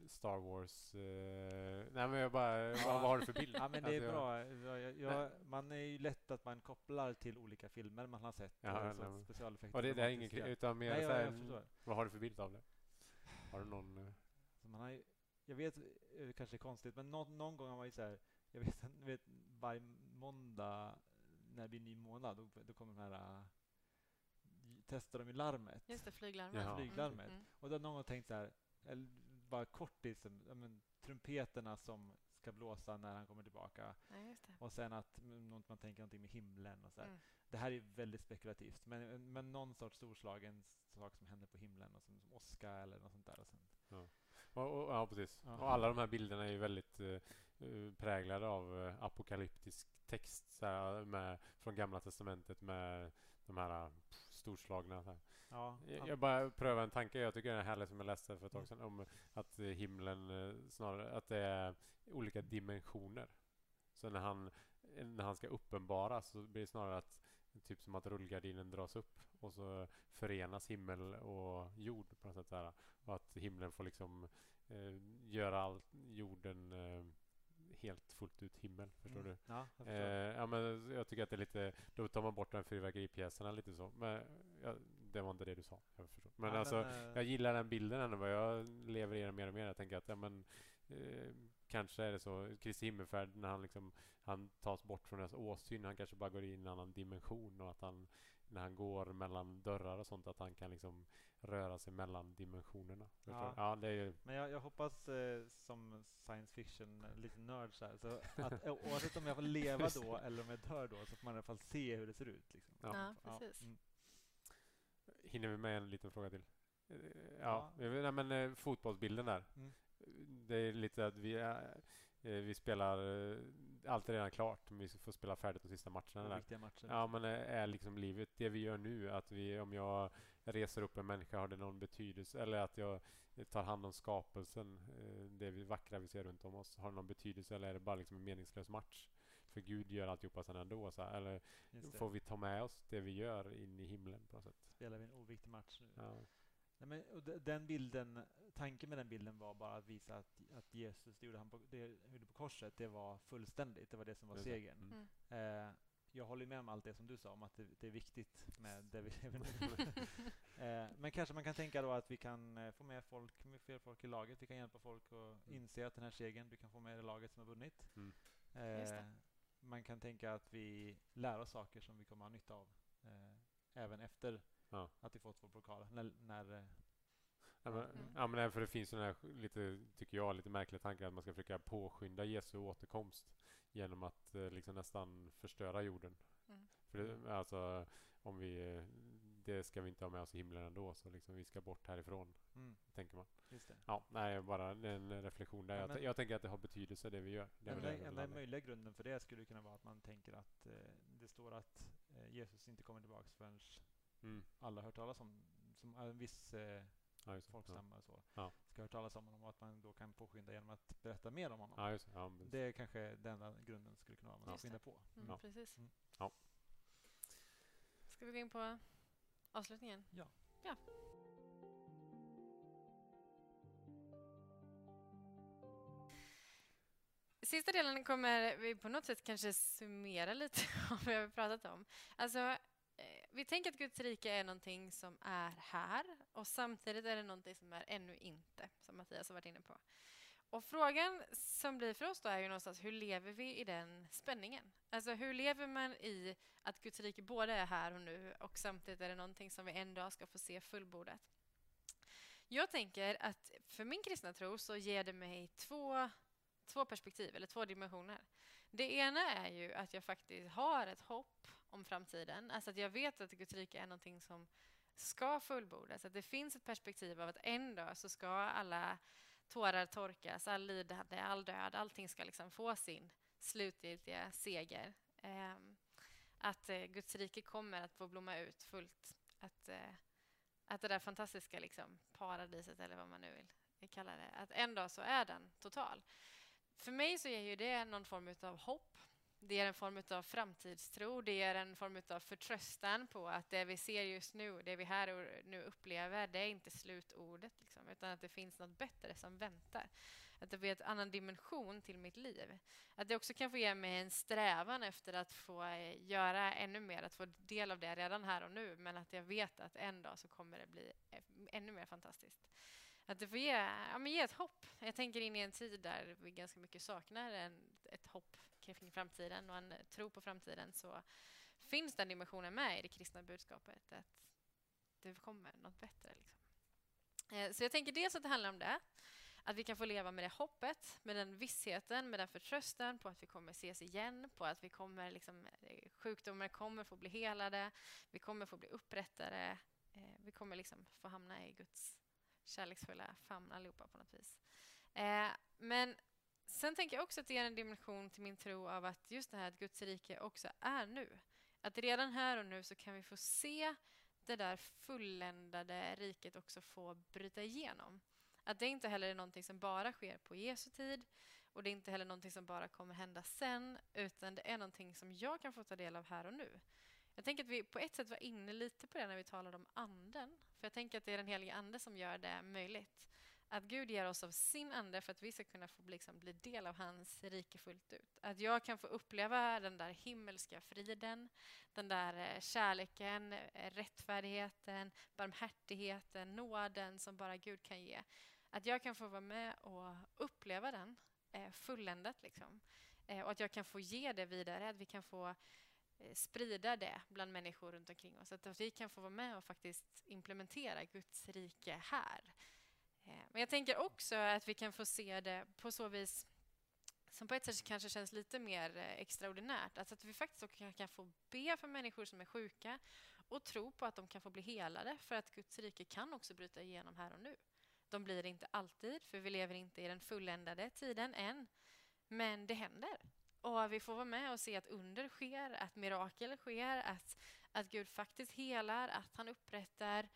Star Wars... Eh, nej men jag bara, vad, vad har du för bild? Ja, men det är Alltså, bra. Jag, jag, man är ju lätt att man kopplar till olika filmer man har sett. Ja, eh, så nej, specialeffekter Och det, det är ingen utan mer Nej, så jag, här, jag. Vad har du för bild av det? Har du någon... eh, Så man har ju, jag vet, eh, kanske är konstigt, men någon, någon gång har man ju så här, jag vet, ni vet varje måndag när det blir ny månad, då, då kommer de här, äh, testar de ju larmet. Just det, flyglarmet. Jaha. Flyglarmet. Mm. Och då har någon tänkt så här, eller bara kort ja, men, trumpeterna som ska blåsa när han kommer tillbaka. Ja, just det. Och sen att mm, något- man tänker någonting med himlen och så här. Mm. Det här är väldigt spekulativt, men, men någon sorts storslagen sak som händer på himlen, och som, som åska eller något sånt där. Och sen, Och, och, ja, precis. Ja. Och alla de här bilderna är ju väldigt eh, präglade av eh, apokalyptisk text så här, med, från Gamla Testamentet med de här pff, storslagna. Så ja, Jag, jag bara prövar en tanke. Jag tycker den är härlig som jag läste för ett tag sedan om att himlen eh, snarare att det är olika dimensioner. Så när han, när han ska uppenbaras så blir det snarare att typ som att rullgardinen dras upp och så förenas himmel och jord på något sätt. Där. Och att himlen får liksom eh, göra all jorden eh, helt fullt ut himmel. Förstår Mm. du? Ja, jag förstår. Eh, ja, men jag tycker att det är lite... Då tar man bort de fyrverkeripjäserna lite så. Men ja, det var inte det du sa. Jag förstår. Men Ja, alltså, eh, jag gillar den bilden ändå. Jag lever i den mer och mer. Jag tänker att ja, men, eh, kanske är det så. Kristi himmelfärd, när han, liksom, han tas bort från deras åsyn. Han kanske bara går in i en annan dimension. Och att han, när han går mellan dörrar och sånt, att han kan liksom röra sig mellan dimensionerna. Ja. ja det är ju... Men jag, jag hoppas eh, som science fiction, eh, lite nörd så här, så att eh, oavsett om jag får leva då eller om jag dör då så får man i alla fall se hur det ser ut. Liksom. Ja. Ja, precis. mm. Hinner vi med en liten fråga till? Eh, Ja. Ja, men eh, fotbollsbilden där. Mm. Det är lite att vi, är, eh, vi spelar... Allt är redan klart, men vi får spela färdigt de sista matcherna. Viktiga matcher. Ja, men eh, är liksom livet det vi gör nu? Att vi, om jag reser upp en människa, har det någon betydelse? Eller att jag tar hand om skapelsen, eh, det vi vackra vi ser runt om oss, har det någon betydelse? Eller är det bara liksom en meningslös match? För Gud gör alltihopa sen ändå. Så här. Eller får vi ta med oss det vi gör in i himlen på något sätt? Spelar vi en oviktig match nu. Ja. Nej, men, och de- den bilden, tanken med den bilden var bara att visa att, att Jesus, det gjorde han på, det gjorde på korset, det var fullständigt. Det var det som var det. segern. Mm. Eh, jag håller med om allt det som du sa om att det, det är viktigt med det vi lever nu. eh, men kanske man kan tänka då att vi kan eh, få med folk, med fler folk i laget. Vi kan hjälpa folk att Mm. inse att den här segern, vi kan få med det laget som har vunnit. Mm. Eh, man kan tänka att vi lär oss saker som vi kommer ha nytta av. Eh, även efter Ja. att vi fått vår pokal. När, när, eh, Ja, men, Mm. ja, men för det finns här lite, tycker jag, lite märkliga tanken att man ska försöka påskynda Jesu återkomst genom att eh, liksom nästan förstöra jorden. Mm. För det, alltså, om vi, det ska vi inte ha med oss i himlen ändå, så liksom vi ska bort härifrån, mm, tänker man. just det. Ja, nej, bara en reflektion där. Ja, jag, men- jag tänker att det har betydelse det vi gör. Det Enda, jag enda möjliga grunden för det skulle kunna vara att man tänker att eh, det står att eh, Jesus inte kommer tillbaka förrän Mm. alla har hört talas om, som en viss eh, Ja, folkstam och så, Ja. ska ha hört talas om honom och att man då kan påskynda genom att berätta mer om honom. Ja. Ja, Det är kanske den enda grunden skulle kunna vara, det. skynda på. Mm, Ja. Precis. Mm. Ja. Ska vi gå in på avslutningen? Ja. ja. Sista delen kommer vi på något sätt kanske summera lite av vad vi har pratat om. Alltså, Eh, vi tänker att Guds rike är någonting som är här och samtidigt är det någonting som är ännu inte, som Mattias har varit inne på. Och frågan som blir för oss då är ju någonstans hur lever vi i den spänningen? Alltså hur lever man i att Guds rike både är här och nu och samtidigt är det någonting som vi en dag ska få se fullbordat? Jag tänker att för min kristna tro så ger det mig två två perspektiv, eller två dimensioner. Det ena är ju att jag faktiskt har ett hopp om framtiden. Alltså att jag vet att Guds rike är någonting som ska fullbordas. Att det finns ett perspektiv av att en dag så ska alla tårar torkas, all lidande, all död, allting ska liksom få sin slutgiltiga seger. Ehm, att eh, Guds rike kommer att få blomma ut fullt. Att, eh, att det där fantastiska liksom, paradiset, eller vad man nu vill kalla det, att en dag så är den total. För mig så ger ju det någon form av hopp. Det är en form av framtidstro, det är en form av förtröstan på att det vi ser just nu, det vi här och nu upplever, det är inte slutordet, liksom, utan att det finns något bättre som väntar. Att det blir en annan dimension till mitt liv. Att det också kan få ge mig en strävan efter att få eh, göra ännu mer, att få del av det redan här och nu, men att jag vet att en dag så kommer det bli eh, ännu mer fantastiskt. Att det får ge, ja, men ge ett hopp. Jag tänker in i en tid där vi ganska mycket saknar en, ett hopp kring framtiden och en tro på framtiden så finns den dimensionen med i det kristna budskapet. Att det kommer något bättre. Liksom. Eh, så jag tänker dels att det handlar om det. Att vi kan få leva med det hoppet, med den vissheten, med den förtröstan på att vi kommer ses igen, på att vi kommer, liksom, eh, sjukdomar kommer få bli helade, vi kommer få bli upprättade, eh, vi kommer liksom få hamna i Guds kärleksfulla famn allihopa på något vis. Eh, men sen tänker jag också att det är en dimension till min tro av att just det här att Guds rike också är nu. Att redan här och nu så kan vi få se det där fulländade riket också få bryta igenom. Att det inte heller är någonting som bara sker på Jesu tid och det är inte heller någonting som bara kommer hända sen utan det är någonting som jag kan få ta del av här och nu. Jag tänker att vi på ett sätt var inne lite på det när vi talade om anden. För jag tänker att det är den heliga ande som gör det möjligt. Att Gud ger oss av sin ande för att vi ska kunna få liksom bli del av hans rike fullt ut. Att jag kan få uppleva den där himmelska friden, den där eh, kärleken, eh, rättfärdigheten, barmhärtigheten, nåden som bara Gud kan ge. Att jag kan få vara med och uppleva den eh, fulländat. Liksom. och att jag kan få ge det vidare, att vi kan få sprida det bland människor runt omkring oss. Att vi kan få vara med och faktiskt implementera Guds rike här. Eh, men jag tänker också att vi kan få se det på så vis som på ett sätt kanske känns lite mer eh, extraordinärt. Alltså att vi faktiskt också kan få be för människor som är sjuka och tro på att de kan få bli helade för att Guds rike kan också bryta igenom här och nu. De blir det inte alltid, för vi lever inte i den fulländade tiden än. Men det händer. Och vi får vara med och se att under sker, att mirakel sker, att, att Gud faktiskt helar, att han upprättar.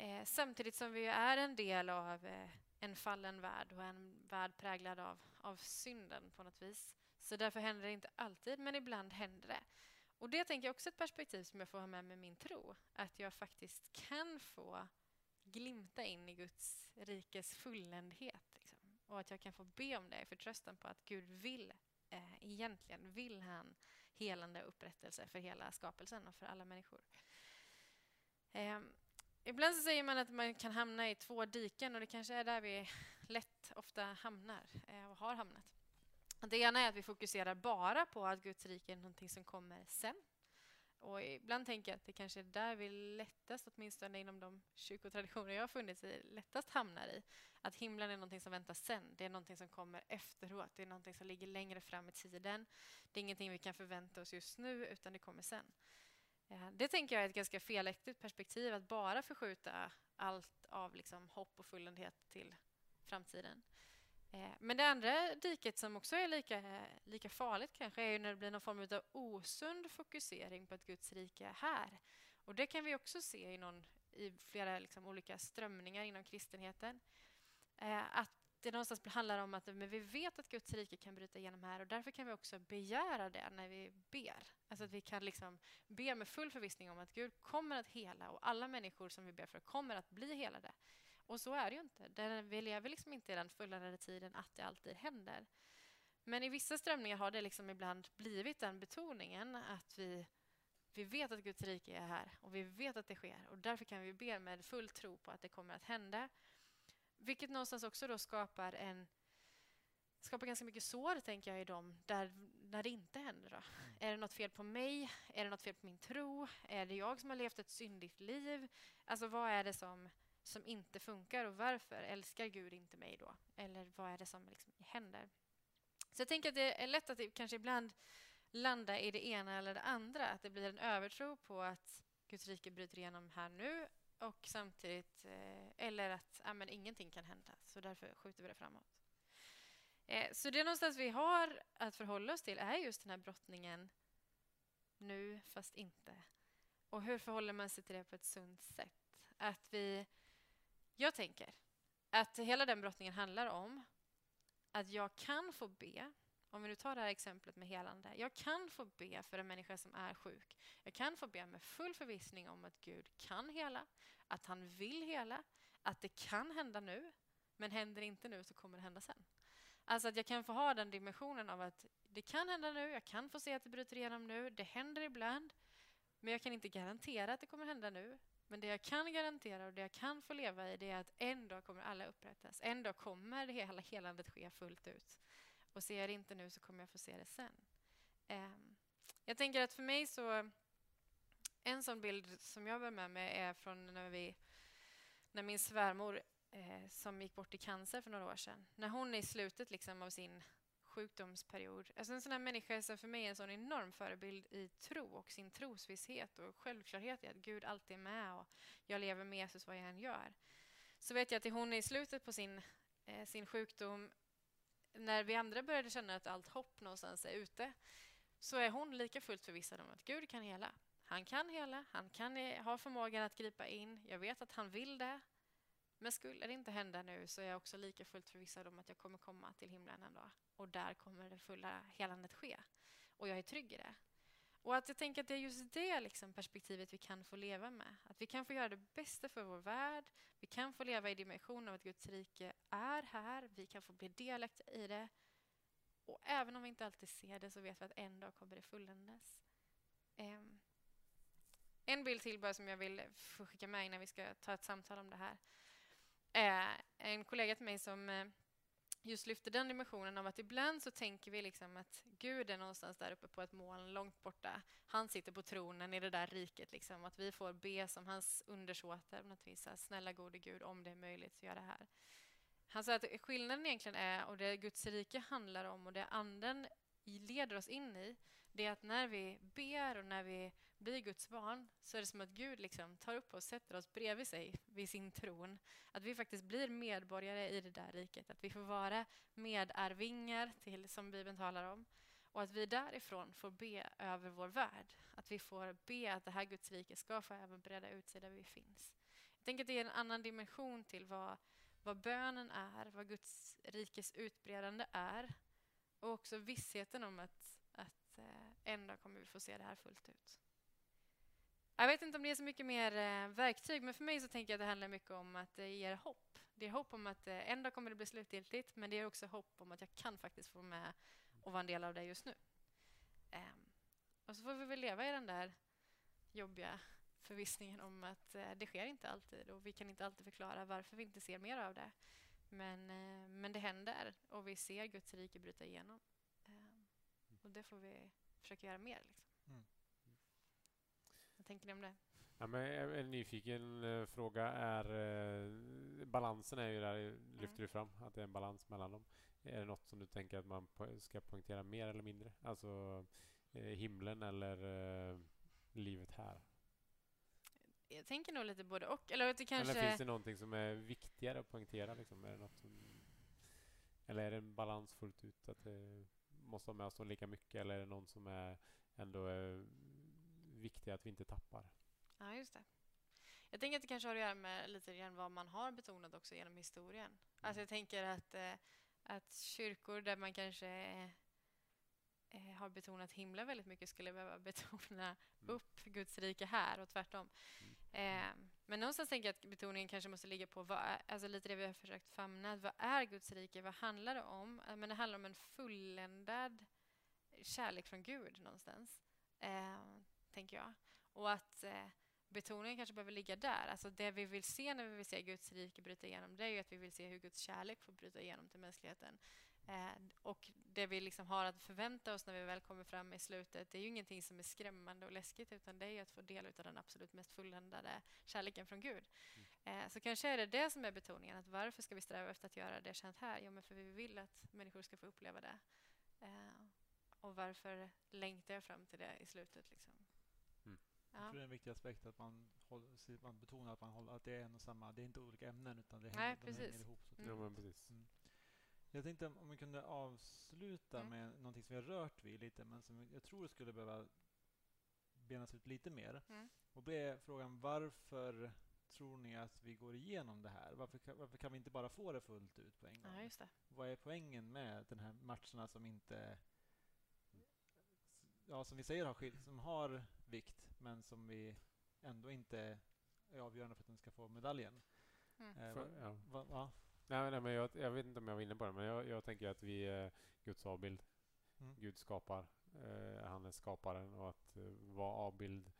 Eh, samtidigt som vi är en del av eh, en fallen värld och en värld präglad av, av synden på något vis. Så därför händer det inte alltid, men ibland händer det. Och det tänker jag också är ett perspektiv som jag får ha med mig min tro. Att jag faktiskt kan få glimta in i Guds rikes fulländhet. Liksom. Och att jag kan få be om det i förtröstan på att Gud vill eh, egentligen vill han helande upprättelse för hela skapelsen och för alla människor. Eh, ibland så säger man att man kan hamna i två diken och det kanske är där vi lätt ofta hamnar eh, och har hamnat. Det ena är att vi fokuserar bara på att Guds rike är någonting som kommer sen och ibland tänker jag att det kanske är där vi lättast, åtminstone inom de kyrkotraditioner jag har funnits i, lättast hamnar i. Att himlen är någonting som väntar sen. Det är någonting som kommer efteråt. Det är någonting som ligger längre fram i tiden. Det är ingenting vi kan förvänta oss just nu, utan det kommer sen. Det tänker jag är ett ganska felaktigt perspektiv, att bara förskjuta allt av liksom hopp och fulländhet till framtiden. Eh, men det andra diket som också är lika, lika farligt kanske är när det blir någon form av osund fokusering på att Guds rike är här. Och det kan vi också se i, någon, i flera liksom olika strömningar inom kristenheten. Eh, att det någonstans handlar om att men vi vet att Guds rike kan bryta igenom här och därför kan vi också begära det när vi ber. Alltså att vi kan liksom be med full förvissning om att Gud kommer att hela och alla människor som vi ber för kommer att bli helade. Och så är det ju inte. vi lever liksom inte i den fulländade tiden att det alltid händer. Men i vissa strömningar har det liksom ibland blivit den betoningen att vi, vi vet att Guds rike är här och vi vet att det sker och därför kan vi be med full tro på att det kommer att hända. Vilket någonstans också då skapar en skapar ganska mycket sår, tänker jag, i dem där, när det inte händer. Då. Mm. Är det något fel på mig? Är det något fel på min tro? Är det jag som har levt ett syndigt liv? Alltså, vad är det som som inte funkar och varför älskar Gud inte mig då? Eller vad är det som liksom händer? Så jag tänker att det är lätt att det kanske ibland landa i det ena eller det andra. Att det blir en övertro på att Guds rike bryter igenom här nu och samtidigt, eh, eller att ja, men ingenting kan hända, så därför skjuter vi det framåt. Eh, så det någonstans vi har att förhålla oss till är just den här brottningen nu, fast inte. Och hur förhåller man sig till det på ett sunt sätt? Att vi... Jag tänker att hela den brottningen handlar om att jag kan få be om vi nu tar det här exemplet med helande. Jag kan få be för en människa som är sjuk. Jag kan få be med full förvissning om att Gud kan hela, att han vill hela, att det kan hända nu, men händer det inte nu så kommer det hända sen. Alltså att jag kan få ha den dimensionen av att det kan hända nu, jag kan få se att det bryter igenom nu, det händer ibland, men jag kan inte garantera att det kommer hända nu. Men det jag kan garantera och det jag kan få leva i det är att en dag kommer alla upprättas. En dag kommer det hela helandet ske fullt ut. Och ser jag det inte nu så kommer jag få se det sen. Ehm, jag tänker att för mig så... En sån bild som jag bär med mig är från när, vi, när min svärmor eh, som gick bort i cancer för några år sedan. När hon är i slutet liksom av sin sjukdomsperiod. Alltså en sån här människa som för mig är en sån enorm förebild i tro och sin trosvisshet och självklarhet i att Gud alltid är med och jag lever med Jesus vad jag än gör. Så vet jag att hon är i slutet på sin, eh, sin sjukdom när vi andra började känna att allt hopp någonstans är ute så är hon lika fullt förvissad om att Gud kan hela. Han kan hela, han kan ha förmågan att gripa in. Jag vet att han vill det. Men skulle det inte hända nu så är jag också lika fullt förvissad om att jag kommer komma till himlen en dag. Och där kommer det fulla helandet ske. Och jag är trygg i det. Och att jag tänker att det är just det liksom perspektivet vi kan få leva med. Att vi kan få göra det bästa för vår värld. Vi kan få leva i dimensionen av att Guds rike är här. Vi kan få bli delaktiga i det. Och även om vi inte alltid ser det så vet vi att en dag kommer det fulländas. Um, en bild till bara som jag vill få skicka med innan vi ska ta ett samtal om det här. Uh, en kollega till mig som uh, just lyfter den dimensionen av att ibland så tänker vi liksom att Gud är någonstans där uppe på ett moln långt borta. Han sitter på tronen i det där riket. Liksom, att vi får be som hans undersåtar. Snälla gode Gud, om det är möjligt, så gör det här. Han sa att skillnaden egentligen är, och det Guds rike handlar om och det anden leder oss in i, det är att när vi ber och när vi blir Guds barn så är det som att Gud liksom tar upp oss och sätter oss bredvid sig vid sin tron. Att vi faktiskt blir medborgare i det där riket. Att vi får vara medarvingar till, som Bibeln talar om. Och att vi därifrån får be över vår värld. Att vi får be att det här Guds rike ska få även breda ut sig där vi finns. Jag tänker att det är en annan dimension till vad, vad bönen är, vad Guds rikes utbredande är. Och också vissheten om att, att eh, en dag kommer vi få se det här fullt ut. Jag vet inte om det är så mycket mer eh, verktyg, men för mig så tänker jag att det handlar mycket om att det ger hopp. Det är hopp om att eh, en dag kommer det bli slutgiltigt, men det är också hopp om att jag kan faktiskt få med och vara en del av det just nu. Ehm, och så får vi väl leva i den där jobbiga förvissningen om att eh, det sker inte alltid och vi kan inte alltid förklara varför vi inte ser mer av det. Men, eh, men det händer och vi ser Guds rike bryta igenom. Um, och det får vi försöka göra mer. Liksom. Mm tänker ni om det? Ja, men en nyfiken eh, fråga är eh, balansen är ju där, lyfter mm. du fram, att det är en balans mellan dem. Är det något som du tänker att man ska poängtera mer eller mindre? Alltså eh, himlen eller eh, livet här? Jag tänker nog lite både och. Eller, det kanske... eller finns det någonting som är viktigare att poängtera? Liksom? Är det något som... Eller är det en balans fullt ut? Att det måste ha med oss lika mycket? Eller är det någon som är ändå är viktiga att vi inte tappar. Ja, just det. Jag tänker att det kanske har att göra med lite grann vad man har betonat också genom historien. Mm. Alltså jag tänker att, eh, att kyrkor där man kanske eh, har betonat himlen väldigt mycket skulle behöva betona mm. upp Guds rike här och tvärtom. Mm. Eh, men någonstans tänker jag att betoningen kanske måste ligga på vad är, alltså lite det vi har försökt famna. Vad är Guds rike? Vad handlar det om? Eh, men det handlar om en fulländad kärlek från Gud någonstans. Eh, tänker jag. Och att eh, betoningen kanske behöver ligga där. Alltså det vi vill se när vi vill se Guds rike bryta igenom, det är ju att vi vill se hur Guds kärlek får bryta igenom till mänskligheten. Eh, och det vi liksom har att förvänta oss när vi väl kommer fram i slutet, det är ju ingenting som är skrämmande och läskigt, utan det är att få del av den absolut mest fulländade kärleken från Gud. Eh, så kanske är det det som är betoningen. Att varför ska vi sträva efter att göra det känt här? Jo, men för vi vill att människor ska få uppleva det. Eh, och varför längtar jag fram till det i slutet? Liksom? Mm. Jag tror det är en viktig aspekt att man, håller, man betonar att, man håller, att det är en och samma. Det är inte olika ämnen utan det Nej, hänger, de precis. hänger ihop. Så Mm. Ja, men precis. Mm. Jag tänkte om vi kunde avsluta Mm. med någonting som vi har rört vid lite men som jag tror skulle behöva benas ut lite mer. Mm. Och det är frågan varför tror ni att vi går igenom det här? Varför, kan- varför kan vi inte bara få det fullt ut på en gång? Ja, just det. Vad är poängen med den här matcherna som inte ja, som vi säger har, skil- som har vikt men som vi ändå inte är avgörande för att den ska få medaljen? Mm. Eh, För, ja. vad- ja. Nej, nej, men jag, jag vet inte om jag var inne på det, men jag, jag tänker att vi är Guds avbild. Mm. Gud skapar. Eh, han är skaparen och att eh, vara avbild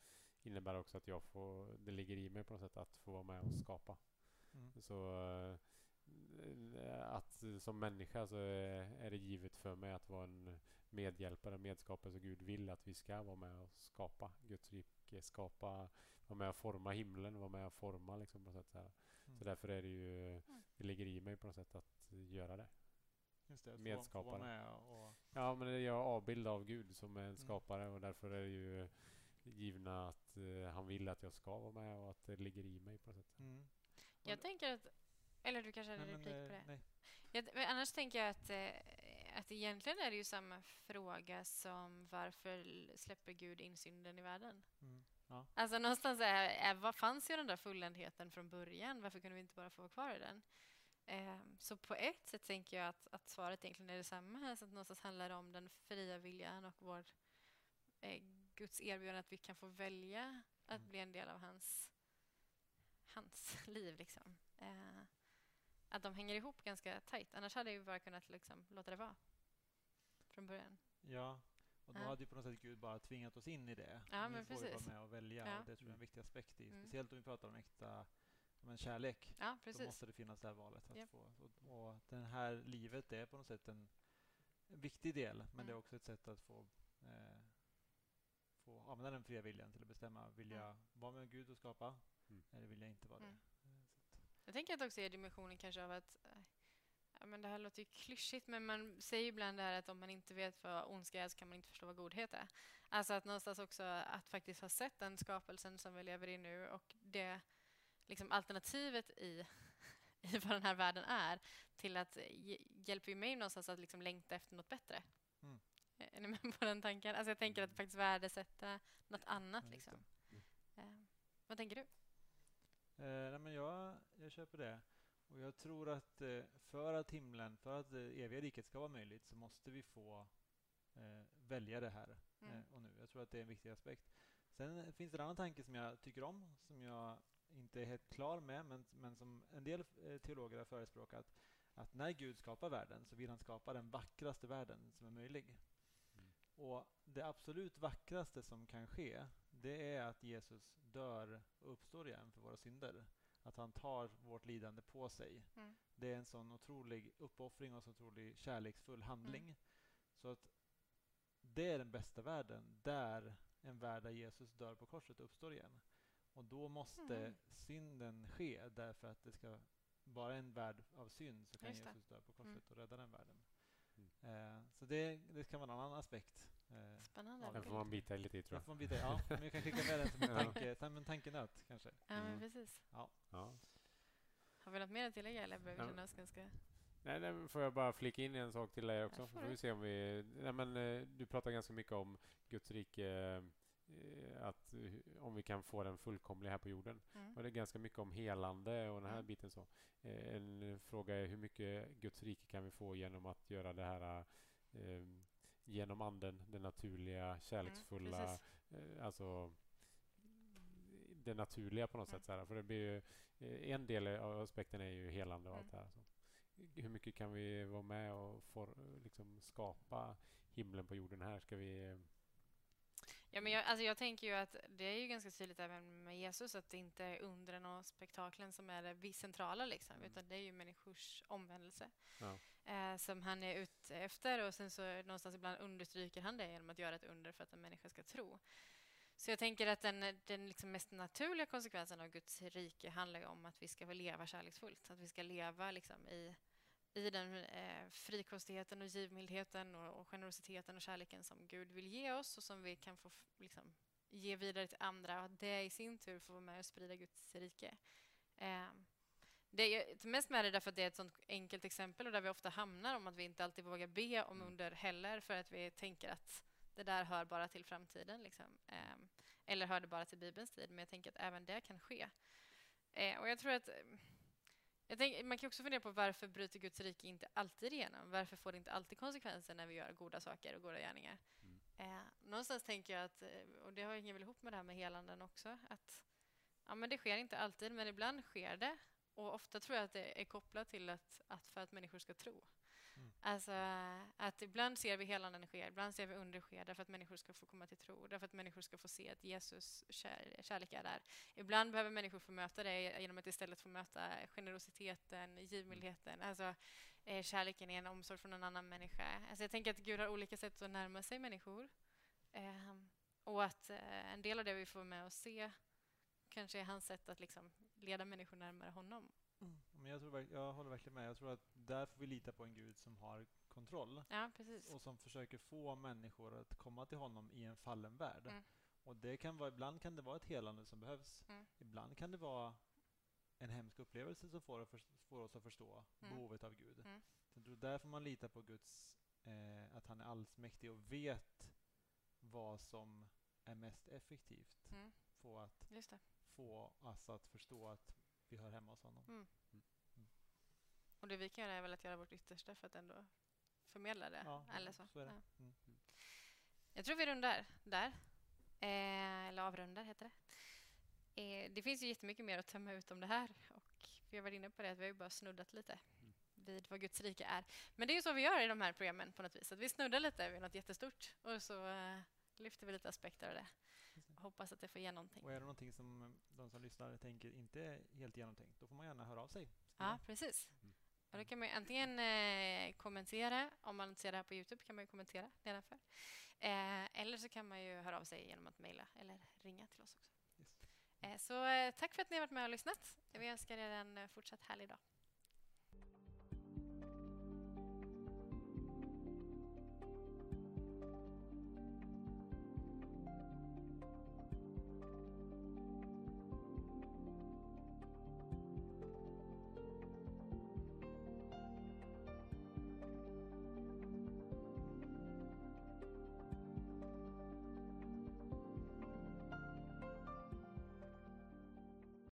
innebär också att jag får, det ligger i mig på något sätt att få vara med och skapa. Mm. Så eh, att som människa så är, det givet för mig att vara en medhjälpare, medskapare. Så Gud vill att vi ska vara med och skapa Guds rike, skapa, vara med och forma himlen, vara med och forma liksom på något sätt. Så, här. Mm. så därför är det ju, det ligger i mig på något sätt att göra det. Just det, medskapare. med och, Ja, men jag är avbild av Gud som är en Mm. skapare och därför är det ju givna att eh, han vill att jag ska vara med och att det ligger i mig på något sätt. mm. Jag tänker att... Eller du kanske hade Nej, men, replik på eh, det? nej. Jag, men annars tänker jag att, eh, att egentligen är det ju samma fråga som varför släpper Gud in synden i världen? Mm. Ja. Alltså någonstans är, är, vad fanns ju den där fulländheten från början? Varför kunde vi inte bara få vara kvar i den? Eh, så på ett sätt tänker jag att, att svaret egentligen är detsamma här. Så att någonstans handlar det om den fria viljan och vår eh, Guds erbjudande att vi kan få välja att Mm. bli en del av hans, hans liv. Liksom. Eh, att de hänger ihop ganska tajt. Annars hade vi bara kunnat liksom, låta det vara från början. ja, och då Ja. hade ju på något sätt Gud bara tvingat oss in i det. Ja, nu men får vi precis. vara med och välja Ja. och det tror jag är en viktig aspekt i. Mm. Speciellt om vi pratar om äkta men kärlek. Ja, Då precis. måste det finnas det här valet. Att Japp. få, och, och det här livet är på något sätt en, viktig del men det är Mm. också ett sätt att få, eh, få använda den fria viljan till att bestämma. Vill Mm. jag vara med Gud och skapa Mm. eller vill jag inte vara Mm. det? Eh, så att- Jag tänker att det också är dimensionen kanske av att eh, ja, men det här låter ju klyschigt, men man säger ju ibland det här att om man inte vet vad ondska är så kan man inte förstå vad godhet är. Alltså att någonstans också att faktiskt ha sett den skapelsen som vi lever i nu och det liksom alternativet i, i vad den här världen är till att hjälper ju mig någonstans att liksom längta efter något bättre. Mm. Är ni med på den tanken? Alltså jag tänker att faktiskt värdesätta något annat. Liksom. det. Eh, vad tänker du? Eh, nej, men jag, jag köper det. Och jag tror att eh, för att himlen, för att det eviga riket ska vara möjligt så måste vi få eh, välja det här Mm. eh, och nu. Jag tror att det är en viktig aspekt. Sen finns det en annan tanke som jag tycker om, som jag inte är helt klar med, men, men som en del eh, teologer har förespråkat, att när Gud skapar världen så vill han skapa den vackraste världen som är möjlig. Mm. Och det absolut vackraste som kan ske, det är att Jesus dör och uppstår igen för våra synder. Att han tar vårt lidande på sig. Mm. Det är en sån otrolig uppoffring och en så otrolig kärleksfull handling. Mm. Så att det är den bästa världen, där en värld där Jesus dör på korset uppstår igen. Och då måste Mm. synden ske, därför att det ska vara en värld av synd så kan. Jesus dö på korset Mm. och rädda den världen. Mm. Eh, så det, det kan vara en annan aspekt. Eh, Spännande. Ja, Den får man bita i lite i tror jag får bita, ja, men jag kan skicka med den som en, Ja. tanke, som en tankenöt kanske. Ja, men Mm. precis. Ja. Har vi något mer att tillägga eller börjar vi Ja. känna oss ganska... Nej, nej, får jag bara flika in en sak till dig också? Ja, Så får får vi du. se om vi... Nej, men, eh, du pratar ganska mycket om Guds rike, eh, att om vi kan få den fullkomlig här på jorden. Mm. Och det är ganska mycket om helande och den här Mm. biten. så. En fråga är hur mycket Guds rike kan vi få genom att göra det här eh, genom anden, det naturliga, kärleksfulla, Mm, precis. eh, alltså det naturliga på något Mm. sätt. Så här. För det blir ju, eh, en del av aspekten är ju helande och allt Mm. det här. Så. Hur mycket kan vi vara med och for, liksom skapa himlen på jorden här? Ska vi... eh, Ja, men jag, alltså jag tänker ju att det är ju ganska tydligt även med Jesus att det inte är undren och spektaklen som är det centrala, liksom, Mm. utan det är ju människors omvändelse Ja eh, som han är ute efter och sen så någonstans ibland understryker han det genom att göra ett under för att en människa ska tro. Så jag tänker att den, den liksom mest naturliga konsekvensen av Guds rike handlar om att vi ska leva kärleksfullt. Att vi ska leva liksom i, i den eh, frikostigheten och givmildheten och, och, generositeten och kärleken som Gud vill ge oss och som vi kan få liksom, ge vidare till andra och att det i sin tur får vara med och sprida Guds rike. Eh, det är mest med det därför att det är ett sånt enkelt exempel och där vi ofta hamnar om att vi inte alltid vågar be om mm. under heller för att vi tänker att det där hör bara till framtiden. Liksom. Eh, eller hör det bara till Bibelns tid, men jag tänker att även det kan ske. Eh, och jag tror att jag tänker, man kan också fundera på varför bryter Guds rike inte alltid igenom? Varför får det inte alltid konsekvenser när vi gör goda saker och goda gärningar? Mm. Eh, någonstans tänker jag att, eh, och det hänger väl ihop med det här med helanden också, att ja, men det sker inte alltid, men ibland sker det. Och ofta tror jag att det är kopplat till att, att för att människor ska tro. Mm. Alltså att ibland ser vi helanden ske, ibland ser vi under ske därför att människor ska få komma till tro, därför att människor ska få se att Jesus kär, kärlek är där. Ibland behöver människor få möta det genom att istället få möta generositeten, givmildheten, alltså eh, kärleken i en omsorg från en annan människa. Alltså jag tänker att Gud har olika sätt att närma sig människor. Eh, och att eh, en del av det vi får med att se kanske är hans sätt att liksom leda människor närmare honom. Mm. Men jag, tror, jag håller verkligen med. Jag tror att där får vi lita på en Gud som har kontroll. Ja. Och som försöker få människor att komma till honom i en fallen värld. Mm. Och det kan vara, ibland kan det vara ett helande som behövs. Mm. Ibland kan det vara en hemsk upplevelse som får, får oss att förstå mm. behovet av Gud. Mm. Så där får man lita på Guds, eh, att han är allsmäktig och vet vad som är mest effektivt. Mm. Få att få oss att förstå att vi hör hemma hos honom. Mm. Mm. Och det vi kan göra är väl att göra vårt yttersta för att ändå förmedla det. Ja, eller så. så det. Ja. Mm. Jag tror vi rundar där. Eh, eller avrundar, heter det. Eh, det finns ju jättemycket mer att tömma ut om det här. Och vi har varit inne på det, att vi har bara snuddat lite mm. vid vad Guds rike är. Men det är ju så vi gör i de här programmen på något vis. Att vi snuddar lite vid något jättestort och så eh, lyfter vi lite aspekter av det. Hoppas att det får ge någonting. Och är det någonting som de som lyssnar tänker inte är helt genomtänkt, då får man gärna höra av sig. Ja, precis. Mm. Och då kan man antingen eh, kommentera, om man ser det här på Youtube kan man kommentera nedanför. Eh, eller så kan man ju höra av sig genom att mejla eller ringa till oss också. Yes. Eh, så eh, tack för att ni har varit med och lyssnat. Vi önskar er en eh, fortsatt härlig dag.